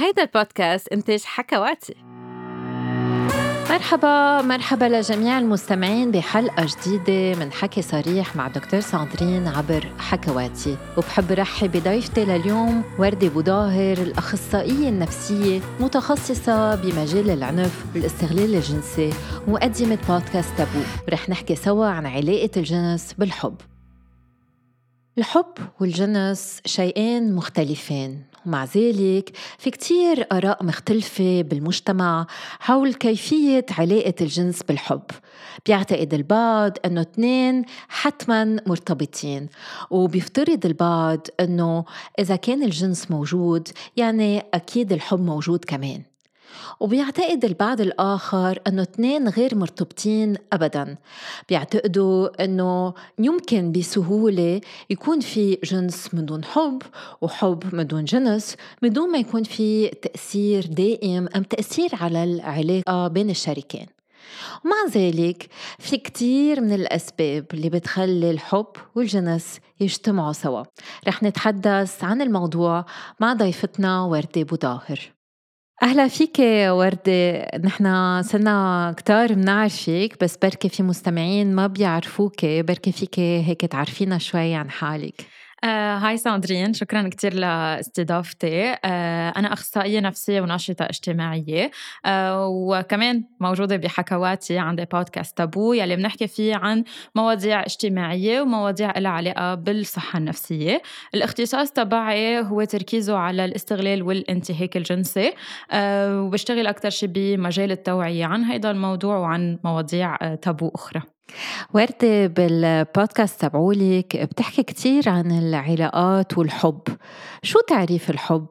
هيدا البودكاست إنتاج حكواتي. مرحبا مرحبا لجميع المستمعين بحلقة جديدة من حكي صريح مع دكتور ساندرين عبر حكواتي. وبحب رحب بضيفتي لليوم وردة بوظاهر الأخصائية النفسية متخصصة بمجال العنف والاستغلال الجنسي ومقدمة بودكاست تابو. رح نحكي سوا عن علاقة الجنس بالحب. الحب والجنس شيئين مختلفين ومع ذلك في كتير آراء مختلفة بالمجتمع حول كيفية علاقة الجنس بالحب. بيعتقد البعض أنه اثنين حتما مرتبطين وبيفترض البعض أنه إذا كان الجنس موجود يعني أكيد الحب موجود كمان. وبيعتقد البعض الآخر أنه اثنين غير مرتبطين أبدا. بيعتقدوا أنه يمكن بسهولة يكون في جنس من دون حب وحب من دون جنس من دون ما يكون في تأثير دائم أم تأثير على العلاقة بين الشريكين. ومع ذلك في كتير من الأسباب اللي بتخلي الحب والجنس يجتمعوا سوا. رح نتحدث عن الموضوع مع ضيفتنا وردة بوظاهر أهلا فيك وردة. نحن صرنا كتار بنعرفك بس بركي في مستمعين ما بيعرفوك. بركي فيك هيك تعرفينا شوي عن حالك. آه، هاي ساندرين شكرا كثير لاستضافتي. آه، أنا أخصائية نفسية وناشطة اجتماعية. آه، وكمان موجودة بحكواتي عندي بودكاست تابو يلي بنحكي فيه عن مواضيع اجتماعية ومواضيع لها علاقة بالصحة النفسية. الاختصاص تبعي هو تركيزه على الاستغلال والانتهاك الجنسي. وبشتغل أكثر شيء بمجال التوعية عن هذا الموضوع وعن مواضيع تابو أخرى. وردة بالبودكاست تبعولك بتحكي كتير عن العلاقات والحب. شو تعريف الحب؟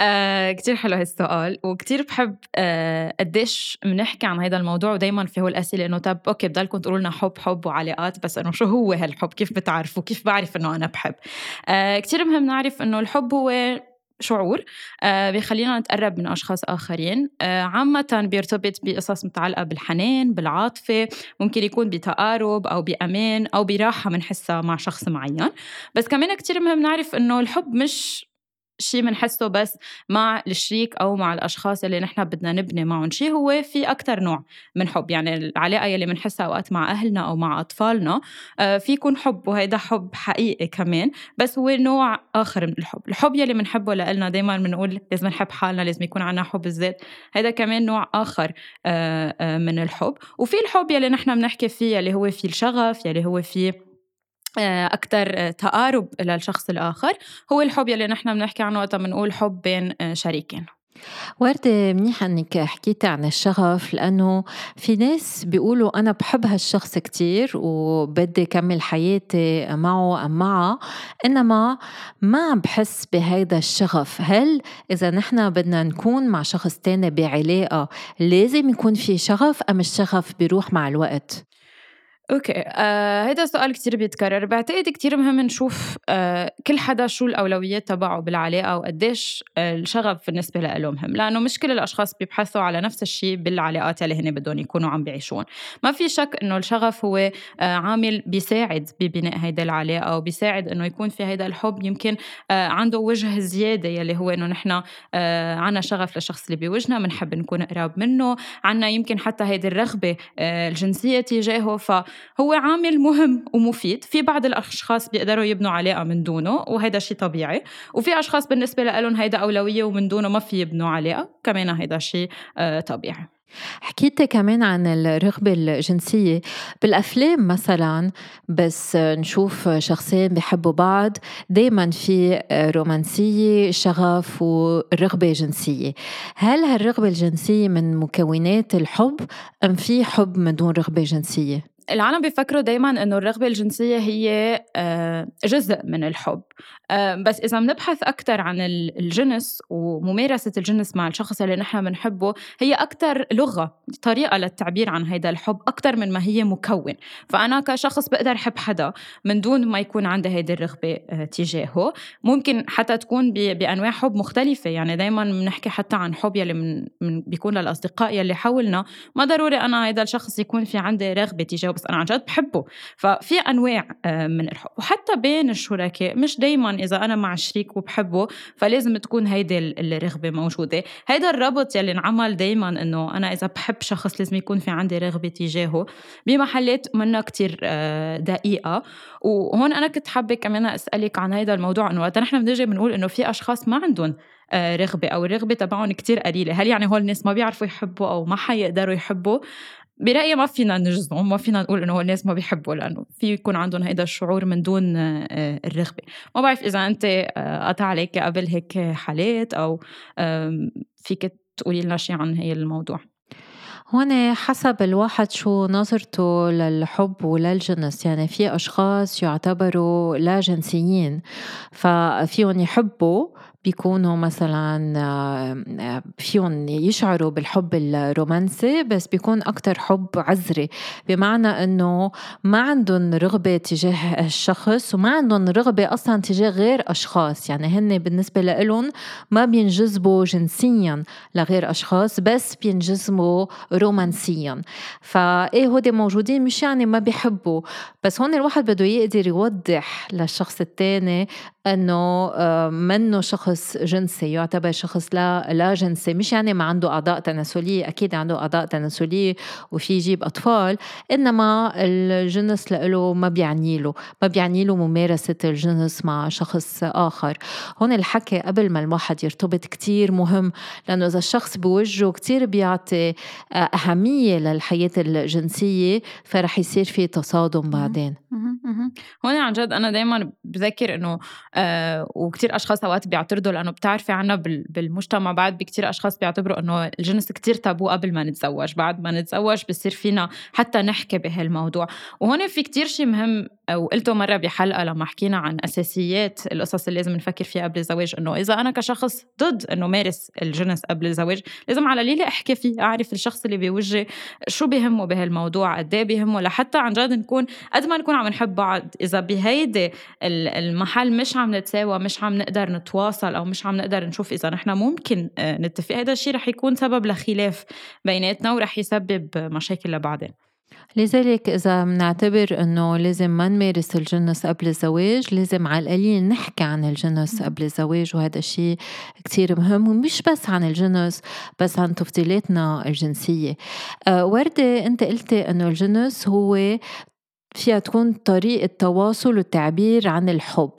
آه كتير حلو هالسؤال وكتير بحب آه قديش بنحكي عن هذا الموضوع ودايما في هو الأسئلة إنه طب أوكي بدالكم تقولوا لنا حب حب وعلاقات بس إنه شو هو هالحب؟ كيف بتعرفوا؟ كيف بعرف إنه أنا بحب؟ آه كتير مهم نعرف إنه الحب هو شعور آه بيخلينا نتقرب من أشخاص آخرين. آه عامة بيرتبط بقصص متعلقة بالحنان بالعاطفة ممكن يكون بتقارب أو بأمان أو براحة بنحسها مع شخص معين. بس كمان كتير مهم نعرف إنه الحب مش شيء بنحسه بس مع الشريك أو مع الأشخاص اللي نحن بدنا نبني معهم. شيء هو في أكثر نوع من حب يعني العلاقة يلي بنحسها اوقات مع أهلنا أو مع أطفالنا آه، في يكون حب وهيدا حب حقيقي كمان بس هو نوع آخر من الحب. الحب يلي بنحبه لنا دائما بنقول لازم نحب حالنا لازم يكون عنا حب الذات. هيدا كمان نوع آخر آه، آه، من الحب. وفي الحب يلي نحن بنحكي فيه يلي هو في الشغف يلي هو فيه أكثر تقارب للشخص الآخر هو الحب يلي نحن بنحكي عنه وقت بنقول حب بين آه، شريكين. وردة منيح إنك حكيتي عن الشغف لأنه في ناس بيقولوا أنا بحب هالشخص كتير وبدي كمل حياتي معه أم معها إنما ما بحس بهيدا الشغف. هل إذا نحن بدنا نكون مع شخص تاني بعلاقة لازم يكون في شغف أم الشغف بيروح مع الوقت؟ أوكي. آه سؤال كتير بيتكرر. بعتقد كتير مهم نشوف آه كل حدا شو الاولويات تبعه بالعلاقة وقديش آه الشغف بالنسبة له مهم لأنه مش كل الأشخاص بيبحثوا على نفس الشيء بالعلاقات اللي هن بدهم يكونوا عم بيعيشون. ما في شك إنه الشغف هو آه عامل بيساعد ببناء هيدا العلاقة وبيساعد إنه يكون في هيدا الحب. يمكن آه عنده وجه زيادة يلي هو إنه نحن آه عنا شغف للشخص اللي بوجهنا بنحب نكون قراب منه. عنا يمكن حتى هيدي الرغبة آه الجنسية تجاهه. ف هو عامل مهم ومفيد. في بعض الأشخاص بيقدروا يبنوا علاقة من دونه وهذا شيء طبيعي. وفي أشخاص بالنسبة لهم هيدا أولوية ومن دونه ما في يبنوا علاقة كمان هيدا شيء آه، طبيعي. حكيتي كمان عن الرغبة الجنسية. بالأفلام مثلا بس نشوف شخصين بيحبوا بعض دايما في رومانسية شغف ورغبة جنسية. هل هالرغبة الجنسية من مكونات الحب أم في حب من دون رغبة جنسية؟ العالم بيفكروا دايما إنه الرغبة الجنسية هي آه، جزء من الحب. آه، بس إذا بنبحث أكثر عن الجنس وممارسة الجنس مع الشخص اللي نحن بنحبه هي أكثر لغة طريقة للتعبير عن هذا الحب أكثر من ما هي مكون. فأنا كشخص بقدر أحب حدا من دون ما يكون عندي هيدي الرغبة آه، تجاهه. ممكن حتى تكون بأنواع حب مختلفة. يعني دائما بنحكي حتى عن حب يلي من, بيكون للأصدقاء يلي حولنا. ما ضروري أنا هذا الشخص يكون في عندي رغبة تجاهه. بس أنا عن جد بحبه. ففي أنواع آه، من الحب. وحتى بين الشركاء مش دايما إذا أنا مع شريك وبحبه فلازم تكون هيدي الرغبه موجودة. هيدا الربط يلي انعمل دايما إنه أنا إذا بحب شخص لازم يكون في عندي رغبة تجاهه. بمحلات منا كتير آه، دقيقة. وهون أنا كنت حابة كمان أسألك عن هيدا الموضوع إنه وقت نحن بنجي بنقول إنه في أشخاص ما عندهم آه، رغبة أو الرغبة تبعهم كتير قليلة. هل يعني هول الناس ما بيعرفوا يحبوا أو ما حيقدروا يحبوا؟ برأيي ما فينا نجزم ما فينا نقول إنه الناس ما بيحبوا لأنه في يكون عندهم هيدا الشعور من دون آه، الرغبة. ما بعرف إذا أنت آه، قطع عليك قبل هيك حالات أو فيك تقولي لنا شيء عن هي الموضوع. هون حسب الواحد شو نظرته للحب وللجنس. يعني في أشخاص يعتبروا لا جنسيين ففيهم يحبوا بيكونوا مثلا فيهم يشعروا بالحب الرومانسي بس بيكون أكتر حب عذري. بمعنى أنه ما عندهم رغبة تجاه الشخص وما عندهم رغبة أصلا تجاه غير أشخاص. يعني هن بالنسبة لهم ما بينجذبوا جنسيا لغير أشخاص بس بينجذبوا رومانسيا. فإيه هودي موجودين مش يعني ما بيحبوا. بس هون الواحد بده يقدر يوضح للشخص الثاني آه، منه شخص جنسي يعتبر شخص لا لا جنسي. مش يعني ما عنده أعضاء تناسلية أكيد عنده أعضاء تناسلية وفي يجيب أطفال إنما الجنس له ما بيعني له. ما بيعني له ممارسة الجنس مع شخص آخر. هون الحكي قبل ما الواحد يرتبط كتير مهم لأنه إذا الشخص بوجهه كتير بيعطي آه، أهمية للحياة الجنسية فرح يصير في تصادم بعدين. هون عن جد أنا دائما بذكر إنه آه وكتير أشخاص أوقات بيعترضوا لأنه بتعرفي عنا بالمجتمع بعد بكتير أشخاص بيعتبروا إنه الجنس كتير تابو قبل ما نتزوج بعد ما نتزوج بصير فينا حتى نحكي بهالموضوع. وهون في كتير شيء مهم وقلته مرة بحلقة لما حكينا عن أساسيات القصص اللي لازم نفكر فيها قبل الزواج إنه إذا أنا كشخص ضد إنه مارس الجنس قبل الزواج لازم على ليلة أحكي فيه أعرف الشخص اللي بوجهي شو بيهمه بهالموضوع قد إيه بيهمه لحتى عن جد نكون قد ما نكون عم نحب بعض إذا بهيدي المحل مش عم نتساوى مش عم نقدر نتواصل أو مش عم نقدر نشوف إذا نحن ممكن آه، نتفق. هذا الشيء رح يكون سبب لخلاف بيناتنا ورح يسبب مشاكل لبعدين لذلك إذا بنعتبر إنه لازم ما نمارس الجنس قبل الزواج لازم على القليل نحكي عن الجنس قبل الزواج وهذا الشيء كتير مهم ومش بس عن الجنس بس عن تفضيلاتنا الجنسية. أه وردة أنت قلتي إنه الجنس هو فيها تكون طريقة تواصل والتعبير عن الحب.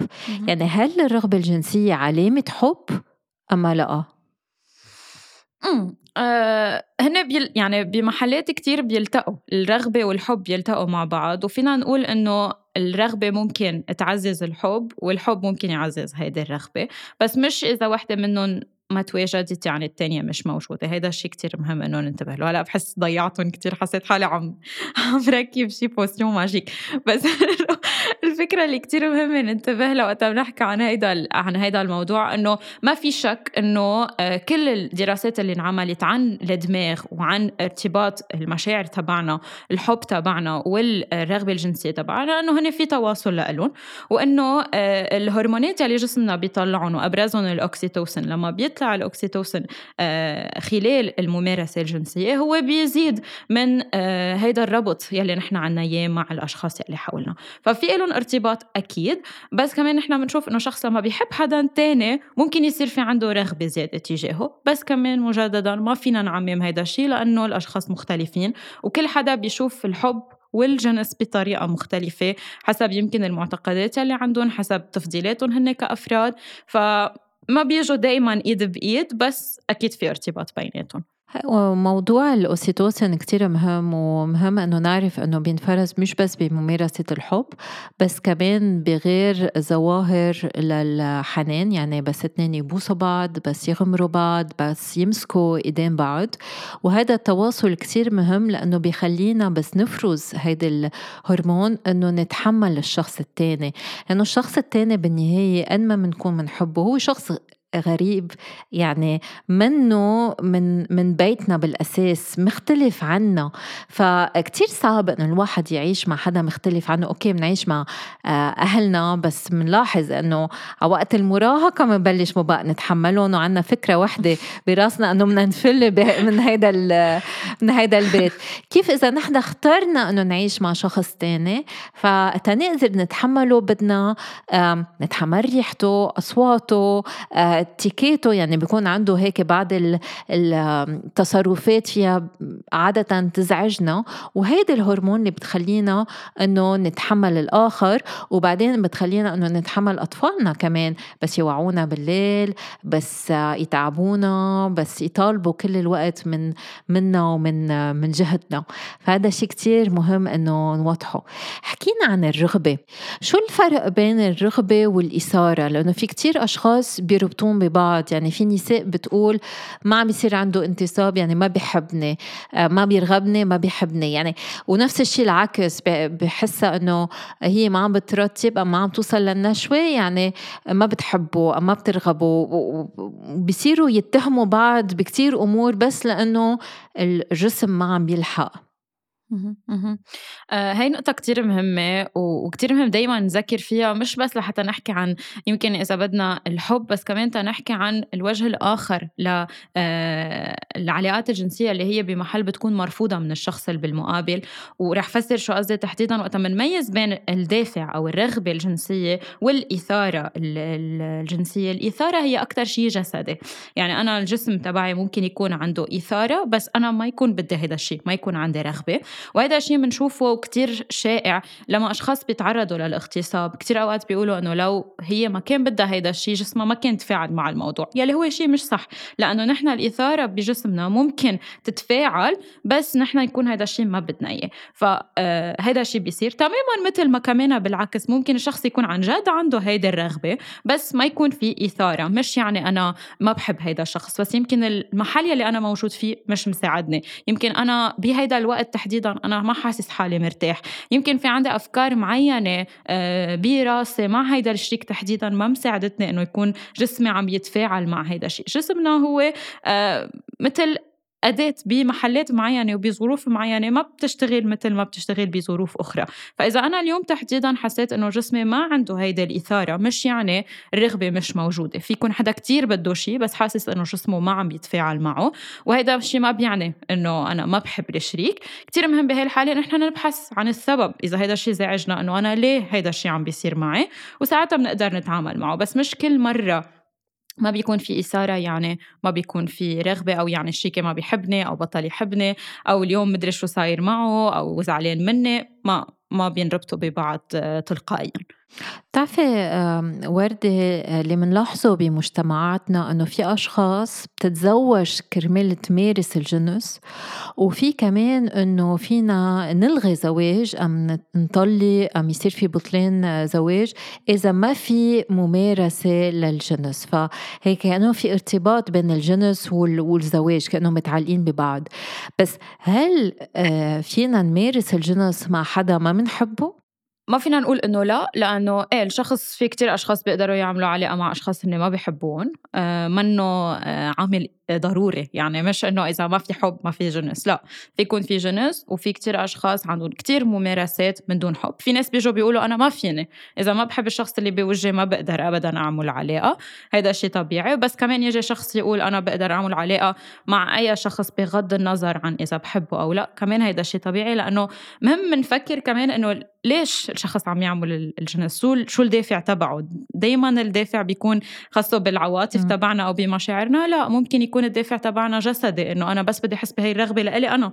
يعني هل الرغبة الجنسية علامة حب أما لأ؟ آه هن بيل يعني بمحلات كتير بيلتقوا الرغبة والحب يلتقوا مع بعض وفينا نقول إنه الرغبة ممكن تعزز الحب والحب ممكن يعزز هيدي الرغبة بس مش إذا وحدة منهم ما تواجدت يعني التانية مش موجودة. هيدا الشيء كتير مهم إنه ننتبه له. هلأ بحس ضيعتهم كتير حسيت حالي عم عم ركب شي potion magique بس الفكرة اللي كتير مهمة ننتبه لها وقت بنحكي عن هيدا عن هيدا الموضوع إنه ما في شك إنه آه، كل الدراسات اللي انعملت عن الدماغ وعن ارتباط المشاعر تبعنا الحب تبعنا والرغبة الجنسية تبعنا إنه هن في تواصل لهم وإنه آه، الهرمونات اللي جسمنا بيطلعهم وأبرزهم الاوكسيتوسن لما بيطلع الاوكسيتوسن آه، خلال الممارسة الجنسية هو بيزيد من هيدا الربط يلي نحن عنا إياه مع الأشخاص يلي حولنا. ففي لهم ارتباط أكيد بس كمان نحن بنشوف إنه شخص لما بيحب حدا تاني ممكن يصير في عنده رغبة زيادة تجاهه بس كمان مجددا ما فينا نعمم هيدا الشيء لأنه الأشخاص مختلفين وكل حدا بيشوف الحب والجنس بطريقة مختلفة حسب يمكن المعتقدات اللي عندهم حسب تفضيلاتهم هن كأفراد ف ما بيجوا دايما إيد بإيد بس أكيد في ارتباط بيناتهم. وموضوع الأوسيتوسين كتير مهم ومهم أنه نعرف أنه بينفرز مش بس بممارسة الحب بس كمان بغير ظواهر للحنان. يعني بس اتنين يبوسوا بعض بس يغمروا بعض بس يمسكوا إيدين بعض. وهذا التواصل كتير مهم لأنه بيخلينا بس نفرز هيدا الهرمون أنه نتحمل الشخص التاني. لأنه الشخص التاني بالنهاية قد ما بنكون بنحبه هو شخص غريب. يعني منه من من بيتنا بالأساس مختلف عنا. فكتير صعب إنه الواحد يعيش مع حدا مختلف عنه. أوكي بنعيش مع آه، أهلنا بس بنلاحظ إنه على وقت المراهقة بنبلش بقى نتحملهم. وعندنا فكرة وحدة براسنا إنه بدنا نفل من هيدا من هيدا البيت. كيف إذا نحن اخترنا إنه نعيش مع شخص تاني؟ فتنقدر نتحمله بدنا نتحمل ريحته أصواته اتيكيته يعني بيكون عنده هيك بعض التصرفات فيها عادة تزعجنا. وهيدي الهرمون اللي بتخلينا إنه نتحمل الآخر وبعدين بتخلينا إنه نتحمل أطفالنا كمان. بس يوعونا بالليل بس يتعبونا بس يطالبوا كل الوقت من منا ومن من جهتنا فهذا شيء كتير مهم إنه نوضحه. حكينا عن الرغبة. شو الفرق بين الرغبة والإثارة؟ لأنه في كتير أشخاص بيربطون ببعض. يعني في نساء بتقول ما عم يصير عنده انتصاب يعني ما بيحبني آه، ما بيرغبني ما بيحبني. يعني ونفس الشيء العكس بحسها إنه هي ما عم بترتب أما عم توصل للنشوة يعني ما بتحبوا ما بترغبوا وبصيروا يتهموا بعض بكتير أمور بس لأنه الجسم ما عم بيلحق آه هاي نقطة كتير مهمة وكتير مهم دايما نذكر فيها مش بس لحتى نحكي عن يمكن إذا بدنا الحب بس كمان نحكي عن الوجه الآخر للعلاقات آه، الجنسية اللي هي بمحل بتكون مرفوضة من الشخص اللي بالمقابل. ورح فسر شو قصدي تحديدا وقت بنميز بين الدافع أو الرغبة الجنسية والإثارة الجنسية. الإثارة هي أكتر شيء جسدي. يعني أنا الجسم تبعي ممكن يكون عنده إثارة بس أنا ما يكون بدي هذا الشيء ما يكون عندي رغبة. وهذا الشيء بنشوفه كتير شائع لما أشخاص بيتعرضوا للاغتصاب. كتير أوقات بيقولوا إنه لو هي ما كان بدها هيدا الشيء جسمها ما كان تفاعل مع الموضوع. يلي هو شيء مش صح. لأنه نحن الإثارة بجسمنا ممكن تتفاعل بس نحن يكون هيدا الشيء ما بدنا إياه. فهيدا الشيء بيصير. تماما مثل ما كمان بالعكس ممكن الشخص يكون عن جد عنده هيدي الرغبة بس ما يكون في إثارة. مش يعني أنا ما بحب هيدا الشخص بس يمكن المحل يلي أنا موجود فيه مش مساعدني. يمكن أنا بهيدا الوقت تحديدا أنا ما حاسس حالي مرتاح. يمكن في عندي أفكار معينة آه، براسي مع هيدا الشريك تحديدا ما مساعدتني إنه يكون جسمي عم يتفاعل مع هيدا الشيء. جسمنا هو آه، مثل أداة بمحلات معينة وبظروف معينة ما بتشتغل مثل ما بتشتغل بظروف أخرى. فإذا أنا اليوم تحديدا حسيت إنه جسمي ما عنده هيدا الإثارة مش يعني الرغبة مش موجودة. في يكون حدا كتير بده شيء بس حاسس إنه جسمه ما عم يتفاعل معه وهيدا الشيء ما بيعني إنه أنا ما بحب الشريك. كتير مهم بهي الحالة إحنا نبحث عن السبب إذا هيدا الشيء زعجنا إنه أنا ليه هيدا الشيء عم بيصير معي وساعتها بنقدر نتعامل معه. بس مش كل مرة ما بيكون في إثارة يعني ما بيكون في رغبة أو يعني الشيكة ما بيحبني أو بطل يحبني أو اليوم مدري شو صاير معه أو زعلان مني ما ما بينربطوا ببعض تلقائيا. بتعرفي وردة اللي بنلاحظه بمجتمعاتنا إنه في أشخاص بتتزوج كرمال تمارس الجنس وفي كمان إنه فينا نلغي زواج أم نطلي أم يصير في بطلان زواج إذا ما في ممارسة للجنس. فهيك كأنه في ارتباط بين الجنس والزواج كأنهم متعلقين ببعض. بس هل آه، فينا نمارس الجنس مع حدا ما بنحبه؟ ما فينا نقول إنه لا لأنه إيه الشخص في كتير أشخاص بيقدروا يعملوا علاقه مع أشخاص هن ما بيحبون آه منه آه عامل ضروري. يعني مش إنه إذا ما في حب ما في جنس. لا في يكون في جنس وفي كتير أشخاص عندهم كتير ممارسات من دون حب. في ناس بيجوا بيقولوا أنا ما فيني. إذا ما بحب الشخص اللي بوجهي ما بقدر ابدا أعمل علاقه هيدا شيء طبيعي. بس كمان يجي شخص يقول أنا بقدر أعمل علاقه مع أي شخص بغض النظر عن إذا بحبه أو لا. كمان هيدا شيء طبيعي لأنه مهم نفكر كمان إنه ليش الشخص عم يعمل الجنس؟ شو الدافع تبعه؟ دايما الدافع بيكون خاصة بالعواطف تبعنا أو بمشاعرنا. لا ممكن يكون الدافع تبعنا جسدي إنه أنا بس بدي أحس بهي الرغبة لإلي أنا.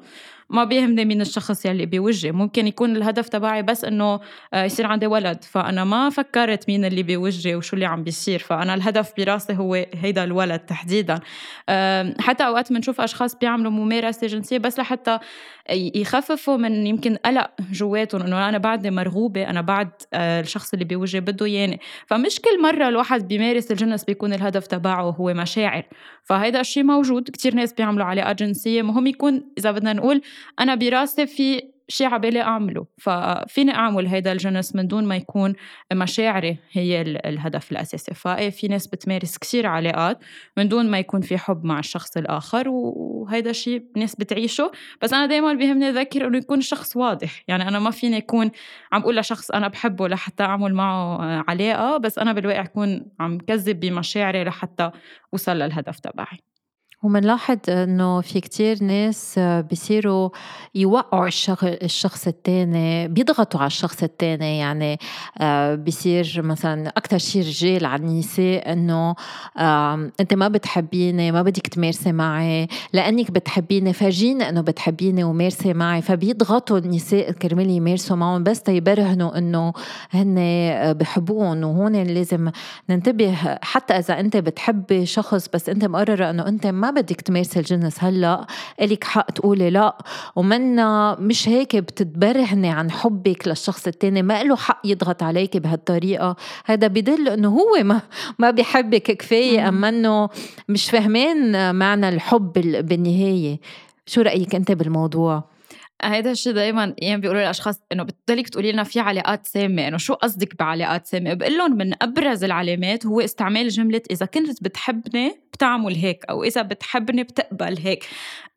ما بيهمني مين الشخص يلي بوجهي ممكن يكون الهدف تبعي بس إنه آه، يصير عندي ولد. فأنا ما فكرت مين اللي بوجهي وشو اللي عم بيصير. فأنا الهدف براسي هو هيدا الولد تحديدا. حتى أوقات بنشوف أشخاص بيعملوا ممارسة جنسية بس لحتى يخففوا من يمكن قلق جواتهم إنه أنا بعدني مرغوبة أنا بعد آه، الشخص اللي بوجهي بده ياني. فمش كل مرة الواحد بيمارس الجنس بيكون الهدف تبعه هو مشاعر. فهيدا الشيء موجود كتير ناس بيعملوا علاقات جنسيه مهم يكون إذا بدنا نقول أنا براسي في شيء عبالي أعمله. ففيني أعمل هيدا الجنس من دون ما يكون مشاعري هي الهدف الأساسي. فإيه في ناس بتمارس كثير علاقات من دون ما يكون في حب مع الشخص الآخر وهيدا شيء ناس بتعيشه. بس أنا دايما بيهمني أذكر إنه يكون الشخص واضح. يعني أنا ما فيني أكون عم بقول لشخص أنا بحبه لحتى أعمل معه علاقة بس أنا بالواقع أكون عم كذب بمشاعري لحتى أوصل للهدف تبعي. ومنلاحظ إنه في كتير ناس بيصيروا يوقعوا الشخص التاني بيضغطوا على الشخص التاني. يعني آه، بيصير مثلا أكثر شيء رجال على النساء إنه أنت ما بتحبيني ما بدك تمارسي معي. لأنك بتحبيني فرجيني إنه بتحبيني ومارسي معي. فبيضغطوا النساء كرمال يمارسوا معهم بس تيبرهنوا إنه هن بحبون وهون لازم ننتبه حتى إذا أنت بتحبي شخص بس أنت مقررة إنه أنت ما بدك تمارسي الجنس هلا؟ إلك حق تقولي لا. ومنا مش هيك بتتبرهني عن حبك للشخص التاني ما له حق يضغط عليك بهالطريقة. هذا بدل إنه هو ما ما بيحبك كفاية أما إنه مش فاهمين معنى الحب بالنهاية. شو رأيك أنت بالموضوع؟ هيدا الشيء دائما يعني بيقولوا للأشخاص إنه بتضلك تقولي لنا في علاقات سامة إنه شو قصدك بعلاقات سامة؟ بقول لهم من أبرز العلامات هو استعمال جملة إذا كنت بتحبني بتعمل هيك أو إذا بتحبني بتقبل هيك.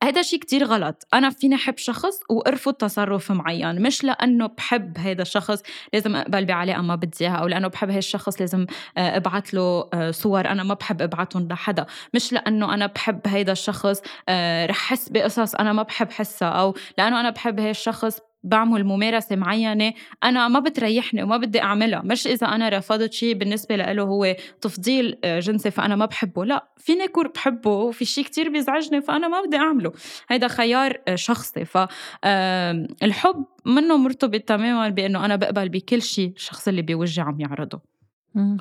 هذا شيء كتير غلط. أنا فيني أحب شخص وأرفض تصرف معين مش لأنه بحب هذا الشخص لازم أقبل بعلاقة ما بدي إياها أو لأنه بحب هذا الشخص لازم آه، أبعت له آه، صور. أنا ما بحب أبعتهم لحدا. مش لأنه أنا بحب هذا الشخص آه، رح حس بقصص أنا ما بحب حسها أو لأنه أنا بحب هذا الشخص بعمل ممارسة معينة أنا ما بتريحني وما بدي أعملها. مش إذا أنا رفضت شيء بالنسبة له هو تفضيل آه، جنسي فأنا ما بحبه. لا فيني أكون بحبه وفي شيء كتير بيزعجني فأنا ما بدي أعمله. هيدا خيار آه، شخصي. فالحب منه مرتبط تماما بأنه أنا بقبل بكل شيء الشخص اللي بوجهي عم يعرضه.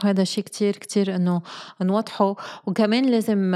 هذا شيء كتير كتير إنه نوضحه. وكمان لازم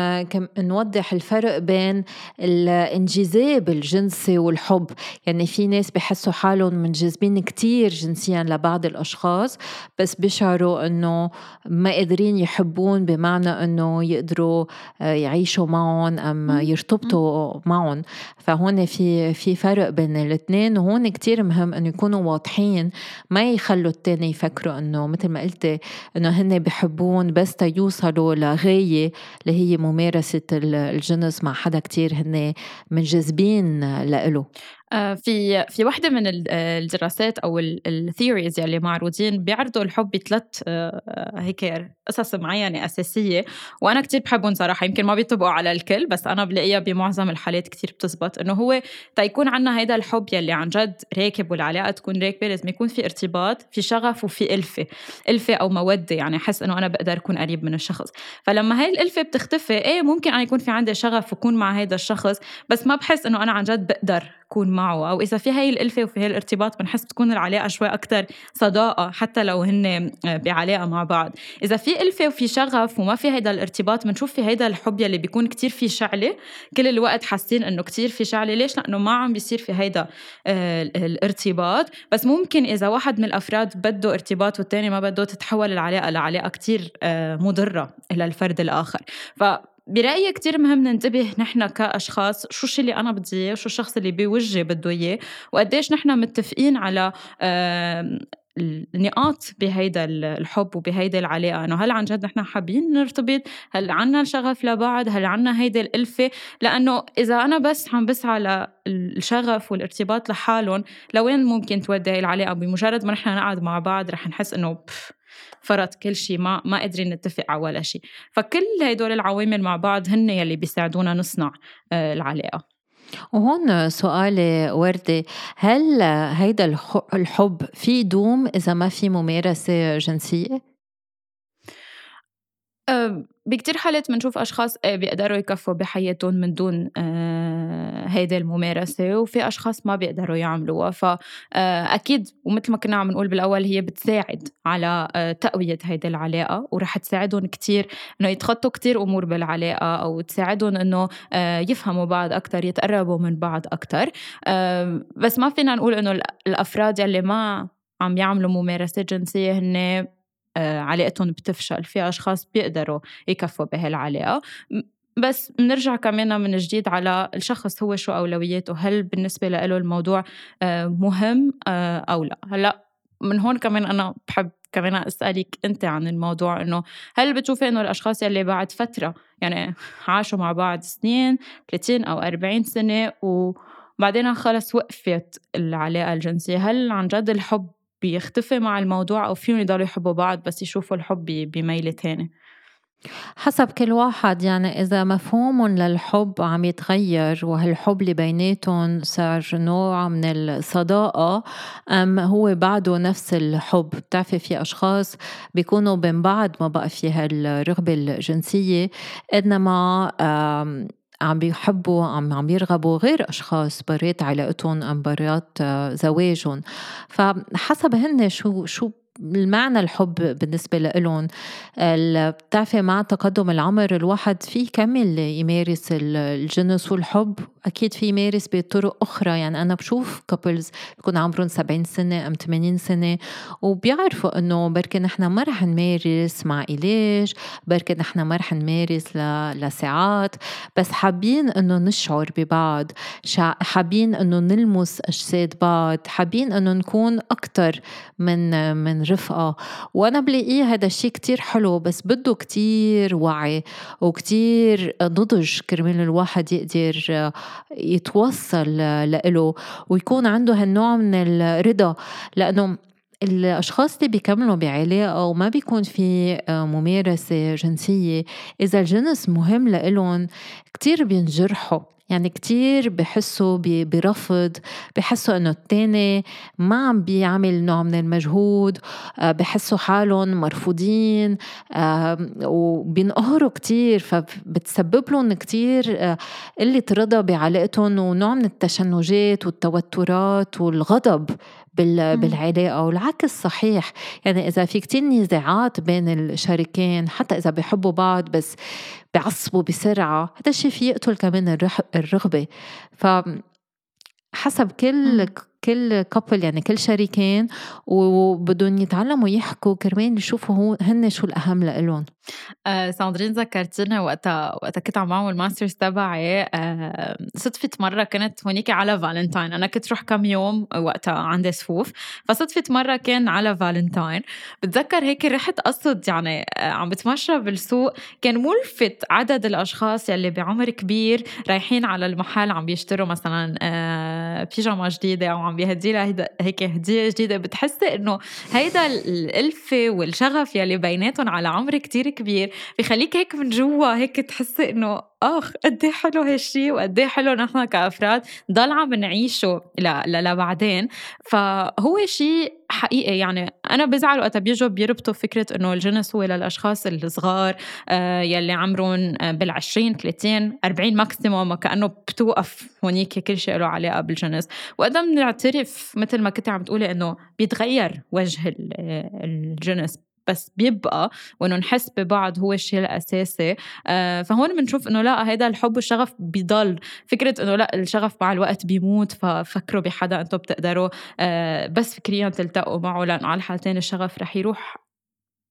نوضح الفرق بين الانجذاب الجنسي والحب. يعني في ناس بحسوا حالهم منجذبين كتير جنسيا لبعض الأشخاص بس بيشعروا إنه ما قادرين يحبون بمعنى إنه يقدروا آه، يعيشوا معهم أم يرتبطوا معهم. فهون في في فرق بين الاثنين وهون كتير مهم إنه يكونوا واضحين ما يخلوا التاني يفكروا إنه مثل ما قلتي إنه هن بحبون بس تيوصلوا لغاية اللي هي ممارسة الجنس مع حدا كتير هن منجذبين لإله في في وحده من الدراسات أو الثيوريز يلي معروضين بيعرضوا الحب بثلاث آه، هيك قصص معينة أساسية. وأنا كتير بحبهم صراحة يمكن ما بيطبقوا على الكل بس أنا بلاقيها بمعظم الحالات كتير بتزبط. إنه هو تيكون عنا هيدا الحب يلي عن جد راكب والعلاقة تكون راكبة لازم يكون في ارتباط في شغف وفي ألفة ألفة أو مودة. يعني أحس إنه أنا بقدر أكون قريب من الشخص. فلما هاي الألفة بتختفي إيه ممكن أنا يكون في عندي شغف وكون مع هيدا الشخص بس ما بحس إنه أنا عن جد بقدر كون معه أو إذا في هاي الإلفة وفي هاي الارتباط بنحس بتكون العلاقة شوي أكثر صداقة حتى لو هن بعلاقة مع بعض. إذا في إلفة وفي شغف وما في هيدا الارتباط بنشوف في هيدا الحب يلي بيكون كتير في شعلة. كل الوقت حاسين إنه كتير في شعلة. ليش؟ لأنه ما عم بيصير في هيدا آه، الارتباط. بس ممكن إذا واحد من الأفراد بده ارتباط والتاني ما بده تتحول العلاقة لعلاقة كتير آه، مضرة للفرد الآخر. ف برأيي كتير مهم ننتبه نحن كأشخاص شو الشيء اللي أنا بدي إياه شو الشخص اللي بوجهي بده إياه وقديش نحن متفقين على النقاط بهيدا الحب وبهيدا العلاقة. إنه هل عن جد نحن حابين نرتبط؟ هل عنا الشغف لبعض؟ هل عنا هيدا الألفة؟ لأنه إذا أنا بس عم بسعى للشغف والارتباط لحالهم لوين ممكن تودي العلاقة؟ بمجرد ما نحن نقعد مع بعض رح نحس إنه فرط كل شيء ما ما قادرين نتفق على ولا شيء فكل هدول العوامل مع بعض هن يلي بيساعدونا نصنع آه، العلاقة وهون سؤال وردي هل هيدا الحب في دوم إذا ما في ممارسة جنسية؟ بكتير حالات بنشوف أشخاص آه، بيقدروا يكفوا بحياتهم من دون آه، هيدي الممارسة وفي أشخاص ما بيقدروا يعملوها. فأكيد آه، ومثل ما كنا عم نقول بالأول هي بتساعد على تقوية هيدي العلاقة ورح تساعدهم كتير إنه يتخطوا كتير أمور بالعلاقة أو تساعدهم إنه يفهموا بعض أكتر يتقربوا من بعض أكتر. بس ما فينا نقول إنه الأفراد يلي ما عم يعملوا ممارسات جنسية هن علاقتهم بتفشل في أشخاص بيقدروا يكفوا بهالعلاقة. بس بنرجع كمان من جديد على الشخص هو شو أولوياته هل بالنسبة له الموضوع آه، مهم آه، أو لا؟ هلأ من هون كمان أنا بحب كمان أسألك أنت عن الموضوع إنه هل بتشوفي إنه الأشخاص يلي بعد فترة يعني عاشوا مع بعض سنين 30 أو 40 سنة وبعدين خلص وقفت العلاقة الجنسية هل عن جد الحب بيختفي مع الموضوع أو فيهم يضلوا يحبوا بعض بس يشوفوا الحب بميلة تاني. حسب كل واحد يعني إذا مفهوم للحب عم يتغير وهالحب اللي بيناتهم صار نوع من الصداقة أم هو بعده نفس الحب. بتعرفي في أشخاص بيكونوا بين بعض ما بقى في هالرغبة الجنسية إنما عم بيحبوا عم عم يرغبوا غير أشخاص برات علاقتهم ام برات آه، زواجهم. فحسب هن شو شو المعنى الحب بالنسبة لهم بتعرفي مع تقدم العمر الواحد فيه كمل يمارس الجنس والحب؟ أكيد في يمارس بطرق أخرى. يعني أنا بشوف couples بيكون عمرهم 70 سنة أم 80 سنة وبيعرفوا إنه بركي نحن ما رح نمارس مع علاج بركي نحن ما رح نمارس لساعات بس حابين إنه نشعر ببعض. حابين إنه نلمس أجساد بعض. حابين إنه نكون أكتر من من رفقة وأنا بلاقيه هذا الشيء كتير حلو بس بده كتير وعي وكتير نضج كرمال الواحد يقدر يتوصل له ويكون عنده هالنوع من الرضا. لأنه الأشخاص اللي بيكملوا بعلاقة وما بيكون في ممارسة جنسية إذا الجنس مهم لإلهم كتير بينجرحوا. يعني كتير بحسوا برفض بحسوا إنه التاني ما عم بيعمل نوع من المجهود آه، بحسوا حالهم مرفوضين وبينقهروا كتير فبتسبب لهم كتير آه، قلة رضا بعلاقتهم ونوع من التشنجات والتوترات والغضب. بالعلاقة والعكس صحيح. يعني إذا في كتير نزاعات بين الشريكين حتى إذا بيحبوا بعض بس بعصبوا بسرعة هذا الشيء في يقتل كمان الرغبة. ف حسب كل كل كابل يعني كل شريكين وبدهم يتعلموا يحكوا كرمال يشوفوا هو هن شو الأهم لإلهم. آه ساندرين ذكرتينا وقتها وقتها كنت عم بعمل masters تبعي آه صدفة مرة كنت هونيك على فالنتاين أنا كنت روح كم يوم وقتها عندي صفوف فصدفة مرة كان على فالنتاين بتذكر هيك رحت قصد يعني آه عم بتمشى بالسوق. كان ملفت عدد الأشخاص يلي بعمر كبير رايحين على المحل عم بيشتروا مثلا آه بيجاما جديدة أو عم بيهدي لها هيك هدية جديدة. بتحسي إنه هيدا الألفة والشغف يلي بيناتهم على عمر كتير كبير بخليك هيك من جوا هيك تحسي إنه آخ قد إيه حلو هالشيء وقد إيه حلو نحن كأفراد ضل عم نعيشه لبعدين. فهو شيء حقيقي يعني أنا بزعل وقت بيجوا بيربطوا فكرة إنه الجنس هو للأشخاص الصغار آه يلي عمرهم آه، بال20 30 40 ماكسيموم كانه بتوقف هونيك كل شيء له علاقة بالجنس. وقدام بنعترف مثل ما كنت عم تقولي إنه بيتغير وجه الجنس. بس بيبقى وإنه نحس ببعض هو الشيء الأساسي. آه فهون بنشوف إنه لا هيدا الحب والشغف بيضل. فكرة إنه لا الشغف مع الوقت بيموت ففكروا بحدا أنتم بتقدروا. آه بس فكريا تلتقوا معه لأنه على الحالتين الشغف رح يروح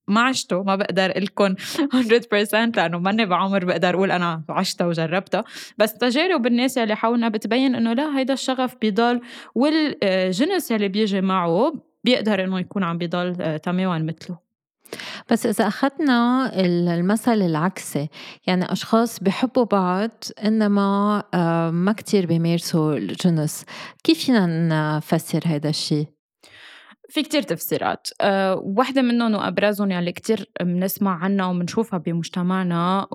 ما عشته. ما بقدر لكم 100% لأنه ماني بعمر بقدر أقول أنا عشتها وجربتها. بس تجارب الناس اللي حولنا بتبين إنه لا هيدا الشغف بيضل والجنس اللي بيجي معه بيقدر إنه يكون عم بيضل آه، تماما مثله. بس إذا أخذنا المثل العكسي يعني أشخاص بحبوا بعض إنما آه، ما كتير بيمارسوا الجنس كيف فينا نفسر هذا الشيء؟ في كتير تفسيرات أه واحدة منهم وأبرزهم يعني كتير بنسمع عنها وبنشوفها بمجتمعنا.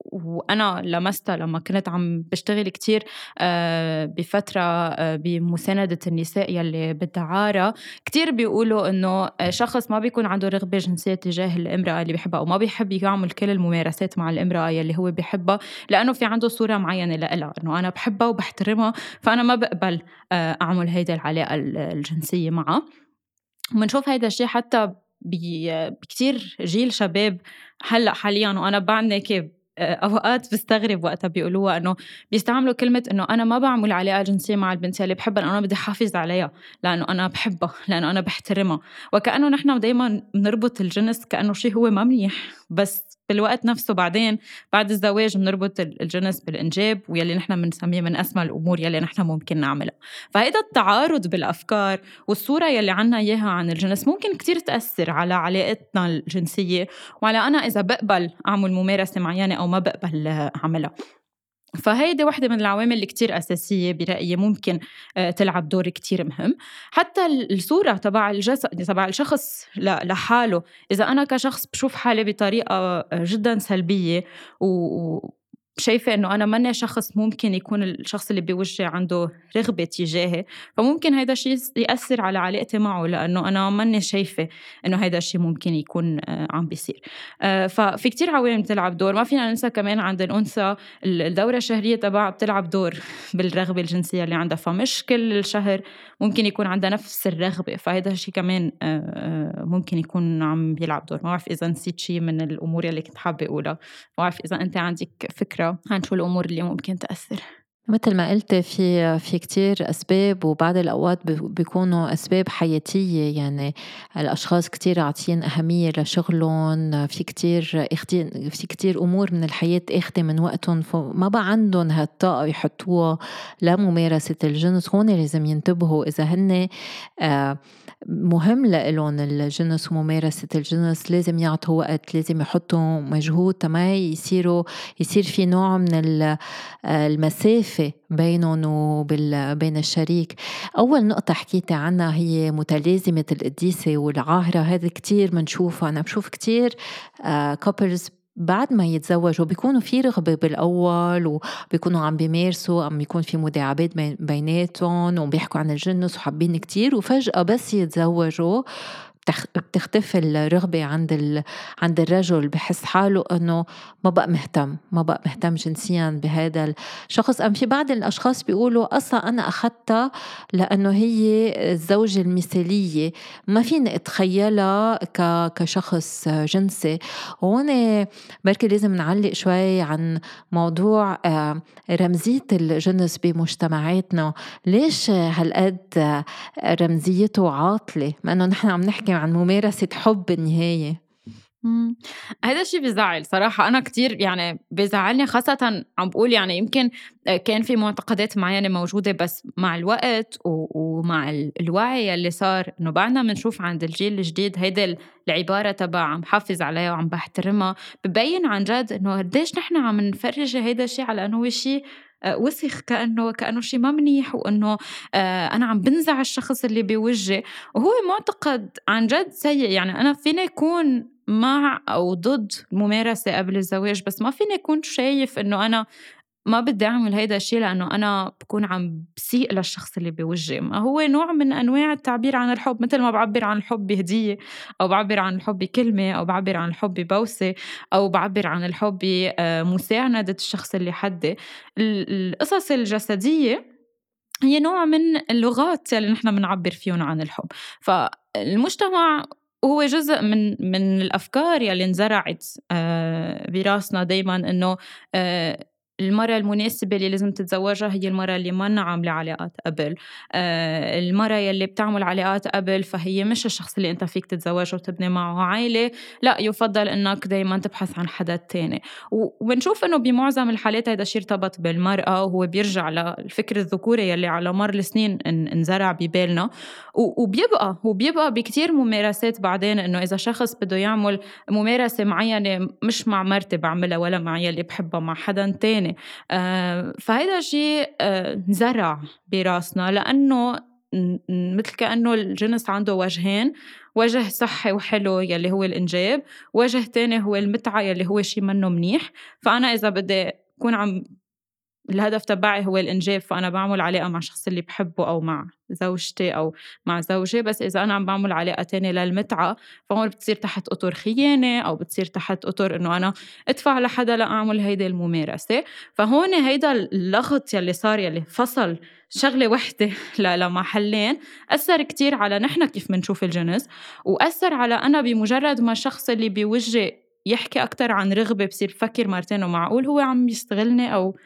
وأنا لمستها لما كنت عم بشتغل كتير آه، بفترة آه، بمساندة النساء يلي بالدعارة كتير بيقولوا إنه شخص ما بيكون عنده رغبة جنسية تجاه الامرأة اللي بيحبها وما بيحب يعمل كل الممارسات مع الامرأة يلي هو بيحبها لأنه في عنده صورة معينة لإلها إنه أنا بحبها وبحترمها فأنا ما بقبل آه، أعمل هيدا العلاقة الجنسية معها. وبنشوف هيدا الشيء حتى بكتير جيل شباب هلأ حاليا وأنا بعدني كيف أوقات بستغرب وقتها بيقولوها إنه بيستعملوا كلمة إنه أنا ما بعمل علاقه جنسيه مع البنت اللي بحبها لأنه أنا بدي أحافظ عليها لأنه أنا بحبها لأنه أنا بحترمها. وكأنه نحن دائما بنربط الجنس كأنه شيء هو ما منيح بس بالوقت نفسه. بعدين بعد الزواج بنربط الجنس بالإنجاب ويلي نحن بنسميه من أسمى الأمور يلي نحن ممكن نعملها. فهيدا التعارض بالأفكار والصورة يلي عنا إياها عن الجنس ممكن كتير تأثر على علاقتنا الجنسية وعلى أنا إذا بقبل أعمل ممارسة معينة أو ما بقبل أعملها. فهيدي وحدة من العوامل اللي كتير أساسية برأيي ممكن آه، تلعب دور كتير مهم. حتى الصورة تبع الجسد تبع الشخص لحاله. إذا أنا كشخص بشوف حالي بطريقة آه، جدا سلبية و شايفة إنه أنا ماني شخص ممكن يكون الشخص اللي بوجهي عنده رغبة تجاهي فممكن هيدا الشيء يأثر على علاقتي معه لأنه أنا ماني شايفة إنه هيدا الشيء ممكن يكون آه، عم بيصير. آه، ففي كتير عوامل بتلعب دور. ما فينا ننسى كمان عند الأنثى الدورة الشهرية تبعها بتلعب دور بالرغبة الجنسية اللي عندها. فمش كل شهر ممكن يكون عندها نفس الرغبة فهيدا الشيء كمان آه، ممكن يكون عم بيلعب دور. ما بعرف إذا نسيت شيء من الأمور اللي كنت حابة أقولها. ما بعرف إذا أنت عندك فكرة شو الأمور اللي ممكن تأثر. مثل ما قلت في في كتير أسباب وبعض الأوقات بيكونوا أسباب حياتية. يعني الأشخاص كتير عاطين أهمية لشغلهم في كتير في كتير أمور من الحياة اخذه من وقتهم فما بقى عندهم هالطاقة يحطوها لممارسة الجنس هون لازم ينتبهوا إذا هن آه، مهم لإلهم الجنس وممارسة الجنس لازم يعطوا وقت لازم يحطوا مجهود. تما يصيروا يصير في نوع من المسافة بينهم وبين الشريك. أول نقطة حكيتي عنها هي متلازمة القديسة والعاهرة هذا كتير بنشوفها أنا بشوف كتير كابلز آه، بعد ما يتزوجوا بيكونوا في رغبة بالأول وبيكونوا عم بيمارسوا عم يكون في مداعبات بيناتهم وبيحكوا عن الجنس وحابين كتير. وفجأة بس يتزوجوا بتختفي الرغبة عند عند الرجل بحس حاله إنه ما بقى مهتم ما بقى مهتم جنسيا بهذا الشخص أم في بعض الأشخاص بيقولوا أصلا أنا أخذتها لأنه هي الزوجة المثالية. ما فيني أتخيلها كشخص جنسي. هون بركي لازم نعلق شوي عن موضوع آه، رمزية الجنس بمجتمعاتنا. ليش هالقد رمزيته عاطلة؟ ما إنه نحن عم نحكي عن ممارسة حب بالنهاية هذا الشيء بزعل صراحة. أنا كتير يعني بزعلني خاصة عم بقول يعني يمكن كان في معتقدات معينة موجودة بس مع الوقت ومع الوعي اللي صار إنه بعدنا بنشوف عند الجيل الجديد هيدا العبارة تبع عم حافظ عليها وعم بحترمها ببين عن جد إنه قديش نحن عم نفرج هيدا الشيء على إنه هو شيء وسخ كأنه كأنه شيء ما منيح وإنه آه، أنا عم بنزع الشخص اللي بوجهي. وهو معتقد عن جد سيء. يعني أنا فيني اكون مع أو ضد الممارسه قبل الزواج بس ما فيني اكون شايف إنه أنا ما بدي أعمل هيدا الشيء لأنه أنا بكون عم بسيء للشخص اللي بوجهي. ما هو نوع من أنواع التعبير عن الحب مثل ما بعبر عن الحب بهديه أو بعبر عن الحب بكلمه أو بعبر عن الحب ببوسه أو بعبر عن الحب بمساندة الشخص اللي حدي. القصص الجسدية هي نوع من اللغات اللي نحن بنعبر فيهم عن الحب. فالمجتمع هو جزء من من الأفكار يلي انزرعت آه، براسنا دائما إنه آه، المرأة المناسبة اللي لازم تتزوجها هي المرأة اللي ما عاملة علاقات قبل. آه المرأة يلي بتعمل علاقات قبل فهي مش الشخص اللي أنت فيك تتزوجه وتبني معه عائلة. لا يفضل إنك دايما تبحث عن حدا تاني. وبنشوف إنه بمعظم الحالات هذا الشيء ارتبط بالمرأة وهو بيرجع للفكر الذكوري يلي على مر السنين انزرع ببالنا. وبيبقى وبيبقى بكتير ممارسات بعدين إنه إذا شخص بده يعمل ممارسة معينة مش مع مرتي بعملها ولا مع يلي بحبها مع حدا تاني. يعني. آه فهيدا شيء آه زرع براسنا لأنه مثل كأنه الجنس عنده وجهين. وجه صحي وحلو يلي هو الإنجاب وجه تاني هو المتعة يلي هو شيء منه منيح. فأنا إذا بدي أكون عم الهدف تبعي هو الإنجاب فأنا بعمل علاقة مع الشخص اللي بحبه أو مع زوجتي أو مع زوجي. بس إذا أنا عم بعمل علاقة تانية للمتعة فهون بتصير تحت أطر خيانة أو بتصير تحت أطر إنه أنا أدفع لحدا لأعمل هيدي الممارسة. فهون هيدا اللغط يلي صار يلي فصل شغلة وحدة لمحلين أثر كتير على نحن كيف بنشوف الجنس. وأثر على أنا بمجرد ما الشخص اللي بوجهي يحكي أكتر عن رغبة بصير بفكر مرتين ومعقول هو عم يستغلني أو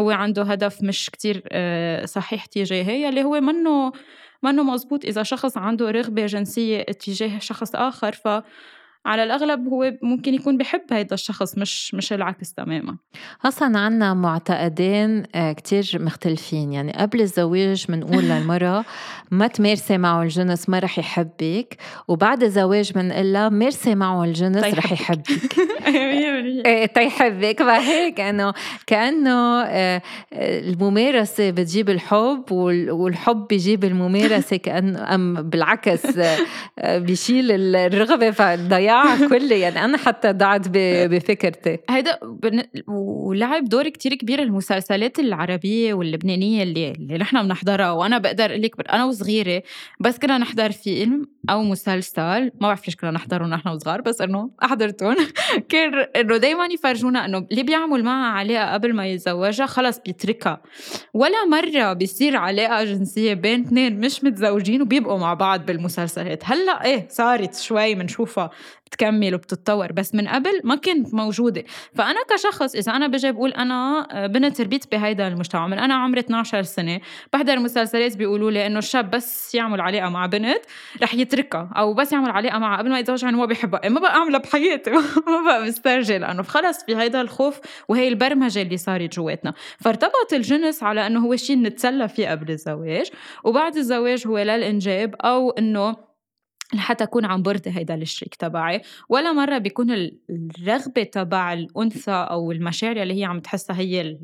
هو عنده هدف مش كتير آه، صحيح تجاهي يلي هو منه منه مزبوط إذا شخص عنده رغبة جنسية تجاه شخص آخر ف على الأغلب هو ممكن يكون بحب هيدا الشخص مش مش العكس تماما. أصلا عنا معتقدين آه، كتير مختلفين. يعني قبل الزواج بنقول للمرأة ما تمارسي معه الجنس ما رح يحبك. وبعد الزواج بنقول لها مارسي معه الجنس رح يحبك. إيه تيحبك فهيك انه كانه آه، الممارسة بتجيب الحب والحب بيجيب الممارسة كانه أم بالعكس آه، بيشيل الرغبة فضيعها كلها يعني أنا حتى ضعت بفكرتي. هيدا ولعب دور كتير كبير المسلسلات العربية واللبنانية اللي اللي نحن بنحضرها وأنا بقدر أقول لك أنا وصغيرة بس كنا نحضر فيلم أو مسلسل ما بعرف ليش كنا نحضرهم نحن وصغار بس إنه أحضرتهم. كان إنه دائما يفرجونا إنه اللي بيعمل معها علاقة قبل ما يتزوجها خلص بيتركها ولا مرة بيصير علاقة جنسية بين اثنين مش متزوجين وبيبقوا مع بعض بالمسلسلات. هلأ إيه صارت شوي بنشوفها بتكمل وبتتطور بس من قبل ما كنت موجودة. فأنا كشخص إذا أنا بجي بقول أنا آه، بنت تربيت بهيدا المجتمع من أنا عمري 12 سنة بحضر مسلسلات بيقولوا لي إنه الشاب بس يعمل علاقة مع بنت رح يتركها أو بس يعمل علاقة معها قبل ما يتزوج عنه ما بيحبها ما بقى أعملها بحياتي ما بقى بسترجي لأنه خلص في هيدا الخوف وهي البرمجة اللي صارت جواتنا. فارتبط الجنس على إنه هو شيء نتسلى فيه قبل الزواج وبعد الزواج هو للإنجاب أو إنه لحتى أكون عم برضي هيدا الشريك تبعي. ولا مرة بيكون الرغبة تبع الأنثى أو المشاعر اللي هي عم تحسها هي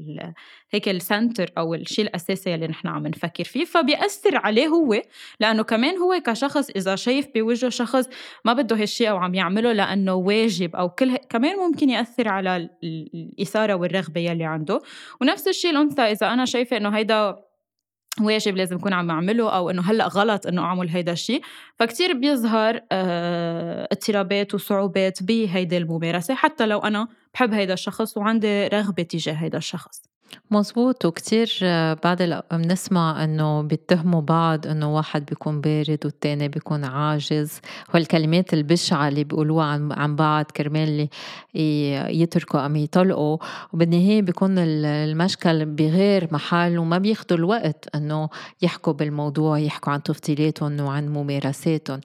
هيك السنتر أو الشيء الأساسي اللي نحن عم نفكر فيه. فبيأثر عليه هو لأنه كمان هو كشخص إذا شايف بوجهه شخص ما بده هالشيء أو عم يعمله لأنه واجب أو كل كمان ممكن يأثر على الإثارة والرغبة يلي عنده. ونفس الشيء الأنثى إذا أنا شايفة إنه هيدا واجب لازم اكون عم اعمله أو إنه هلأ غلط إنه أعمل هيدا الشيء. فكتير بيظهر آه اضطرابات وصعوبات بهيدي الممارسة حتى لو أنا بحب هيدا الشخص وعندي رغبة تجاه هيدا الشخص. مزبوط وكتير بعد بنسمع إنه بيتهموا بعض إنه واحد بيكون بارد والتاني بيكون عاجز. والكلمات البشعة اللي بيقولوها عن, عن بعض كرمال يتركوا أم يطلقوا. وبالنهاية بيكون المشكل بغير محل وما بياخدوا الوقت إنه يحكوا بالموضوع يحكوا عن تفضيلاتهم وعن ممارساتهم.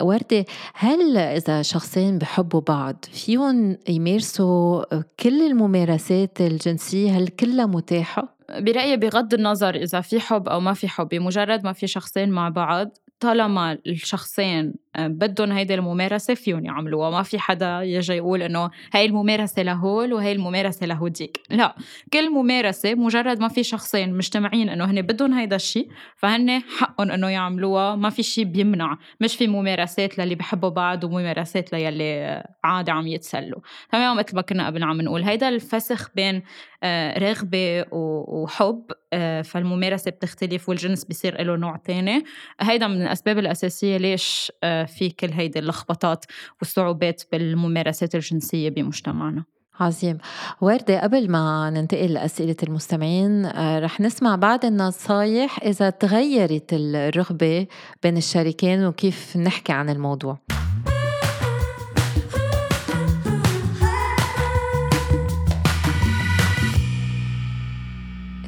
وردة هل إذا شخصين بحبوا بعض فيهم يمارسوا كل الممارسات الجنسية هل كلها متاحة؟ برأيي بغض النظر إذا في حب أو ما في حب بمجرد ما في شخصين مع بعض طالما الشخصين بدهم هيدي الممارسة فيهم يعملوها. ما في حدا يجي يقول إنه هاي الممارسة لهول وهي الممارسة لهوديك. لا كل ممارسة مجرد ما في شخصين مجتمعين إنه هن بدهم هيدا الشيء فهن حقهم إنه يعملوها. ما في شيء بيمنع. مش في ممارسات للي بحبوا بعض وممارسات للي عادي عم يتسلوا. تمام مثل ما كنا قبل عم نقول. هيدا الفسخ بين آه، رغبة وحب آه، فالممارسة بتختلف والجنس بيصير له نوع تاني. هيدا من الأسباب الأساسية ليش آه، في كل هيدي اللخبطات والصعوبات بالممارسات الجنسية بمجتمعنا. عظيم. وردة قبل ما ننتقل لأسئلة المستمعين رح نسمع بعض النصايح إذا تغيرت الرغبة بين الشريكين وكيف نحكي عن الموضوع.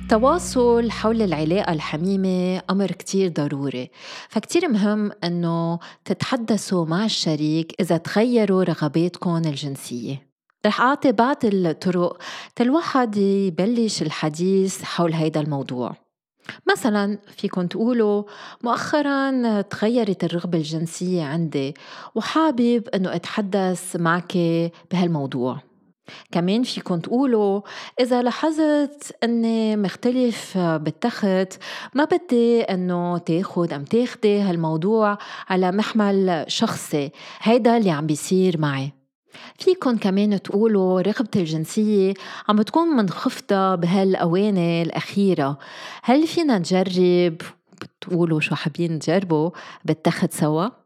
التواصل حول العلاقة الحميمة أمر كتير ضروري. فكتير مهم أنه تتحدثوا مع الشريك إذا تغيروا رغباتكم الجنسية. رح أعطي بعض الطرق تالواحد يبلش الحديث حول هيدا الموضوع. مثلا فيكم تقولوا مؤخرا تغيرت الرغبة الجنسية عندي وحابب أنه أتحدث معك بهالموضوع. كمان فيكم تقولوا إذا لاحظت أني مختلف بالتخت ما بدي أنه تاخد أم تاخدي هالموضوع على محمل شخصي. هيدا اللي عم بيصير معي. فيكن كمان تقولوا رغبتي الجنسية عم بتكون منخفضة بهالأواني الأخيرة. هل فينا نجرب بتقولوا شو حابين تجربوا بالتخت سوا؟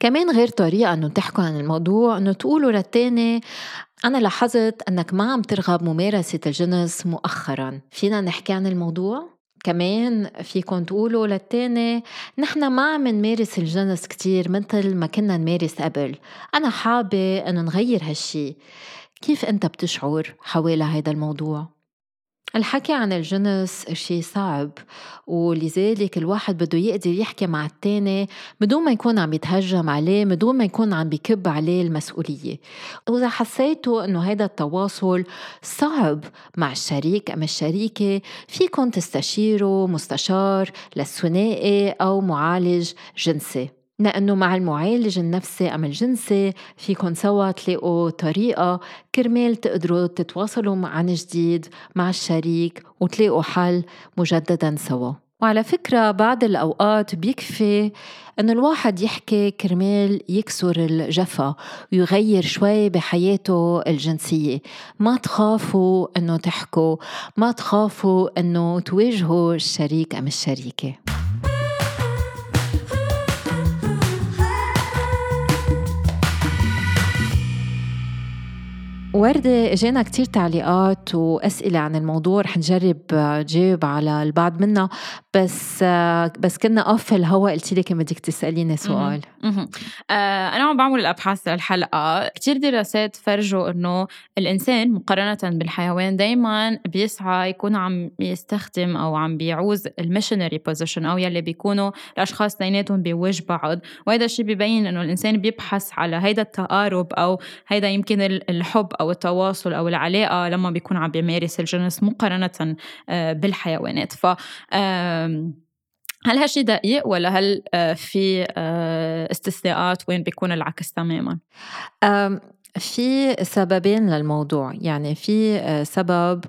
كمان غير طريقة إنه تحكوا عن الموضوع إنه تقولوا للتاني أنا لاحظت أنك ما عم ترغب ممارسة الجنس مؤخرا فينا نحكي عن الموضوع؟ كمان فيكم تقولوا للتاني نحن ما عم نمارس الجنس كتير مثل ما كنا نمارس قبل أنا حابة أنه نغير هالشي كيف أنت بتشعر حوالي هذا الموضوع؟ الحكي عن الجنس شيء صعب ولذلك الواحد بده يقدر يحكي مع التاني بدون ما يكون عم يتهجم عليه بدون ما يكون عم بكب عليه المسؤولية. وإذا حسيتوا أنه هذا التواصل صعب مع الشريك أم الشريكة فيكن تستشيروا مستشار للثنائي أو معالج جنسي. لأنه مع المعالج النفسي أم الجنسي فيكن سوا تلاقوا طريقة كرمال تقدروا تتواصلوا عن جديد مع الشريك وتلاقوا حل مجددا سوا. وعلى فكرة بعض الأوقات بيكفي أن الواحد يحكي كرمال يكسر الجفا ويغير شوي بحياته الجنسية. ما تخافوا أنه تحكوا ما تخافوا أنه تواجهوا الشريك أم الشريكة. وردة إجينا كتير تعليقات وأسئلة عن الموضوع رح نجرب جاوب على البعض منها بس بس كنا off الهواء قلتي لي كان بدك تسأليني سؤال. آه أنا عم بعمل الأبحاث للحلقة. كتير دراسات فرجوا إنه الإنسان مقارنة بالحيوان دايما بيسعى يكون عم يستخدم أو عم بيعوز ال missionary position أو يلي بيكونوا الأشخاص اثنيناتهم بوجه بعض. وهذا الشيء ببين إنه الإنسان بيبحث على هيدا التقارب أو هيدا يمكن الحب أو التواصل أو العلاقة لما بيكون عم بيمارس الجنس مقارنة آه، بالحيوانات ف هل هالشي دقيق ولا هل آه، في آه، استثناءات وين بيكون العكس تماما؟ في سببين للموضوع. يعني في آه، سبب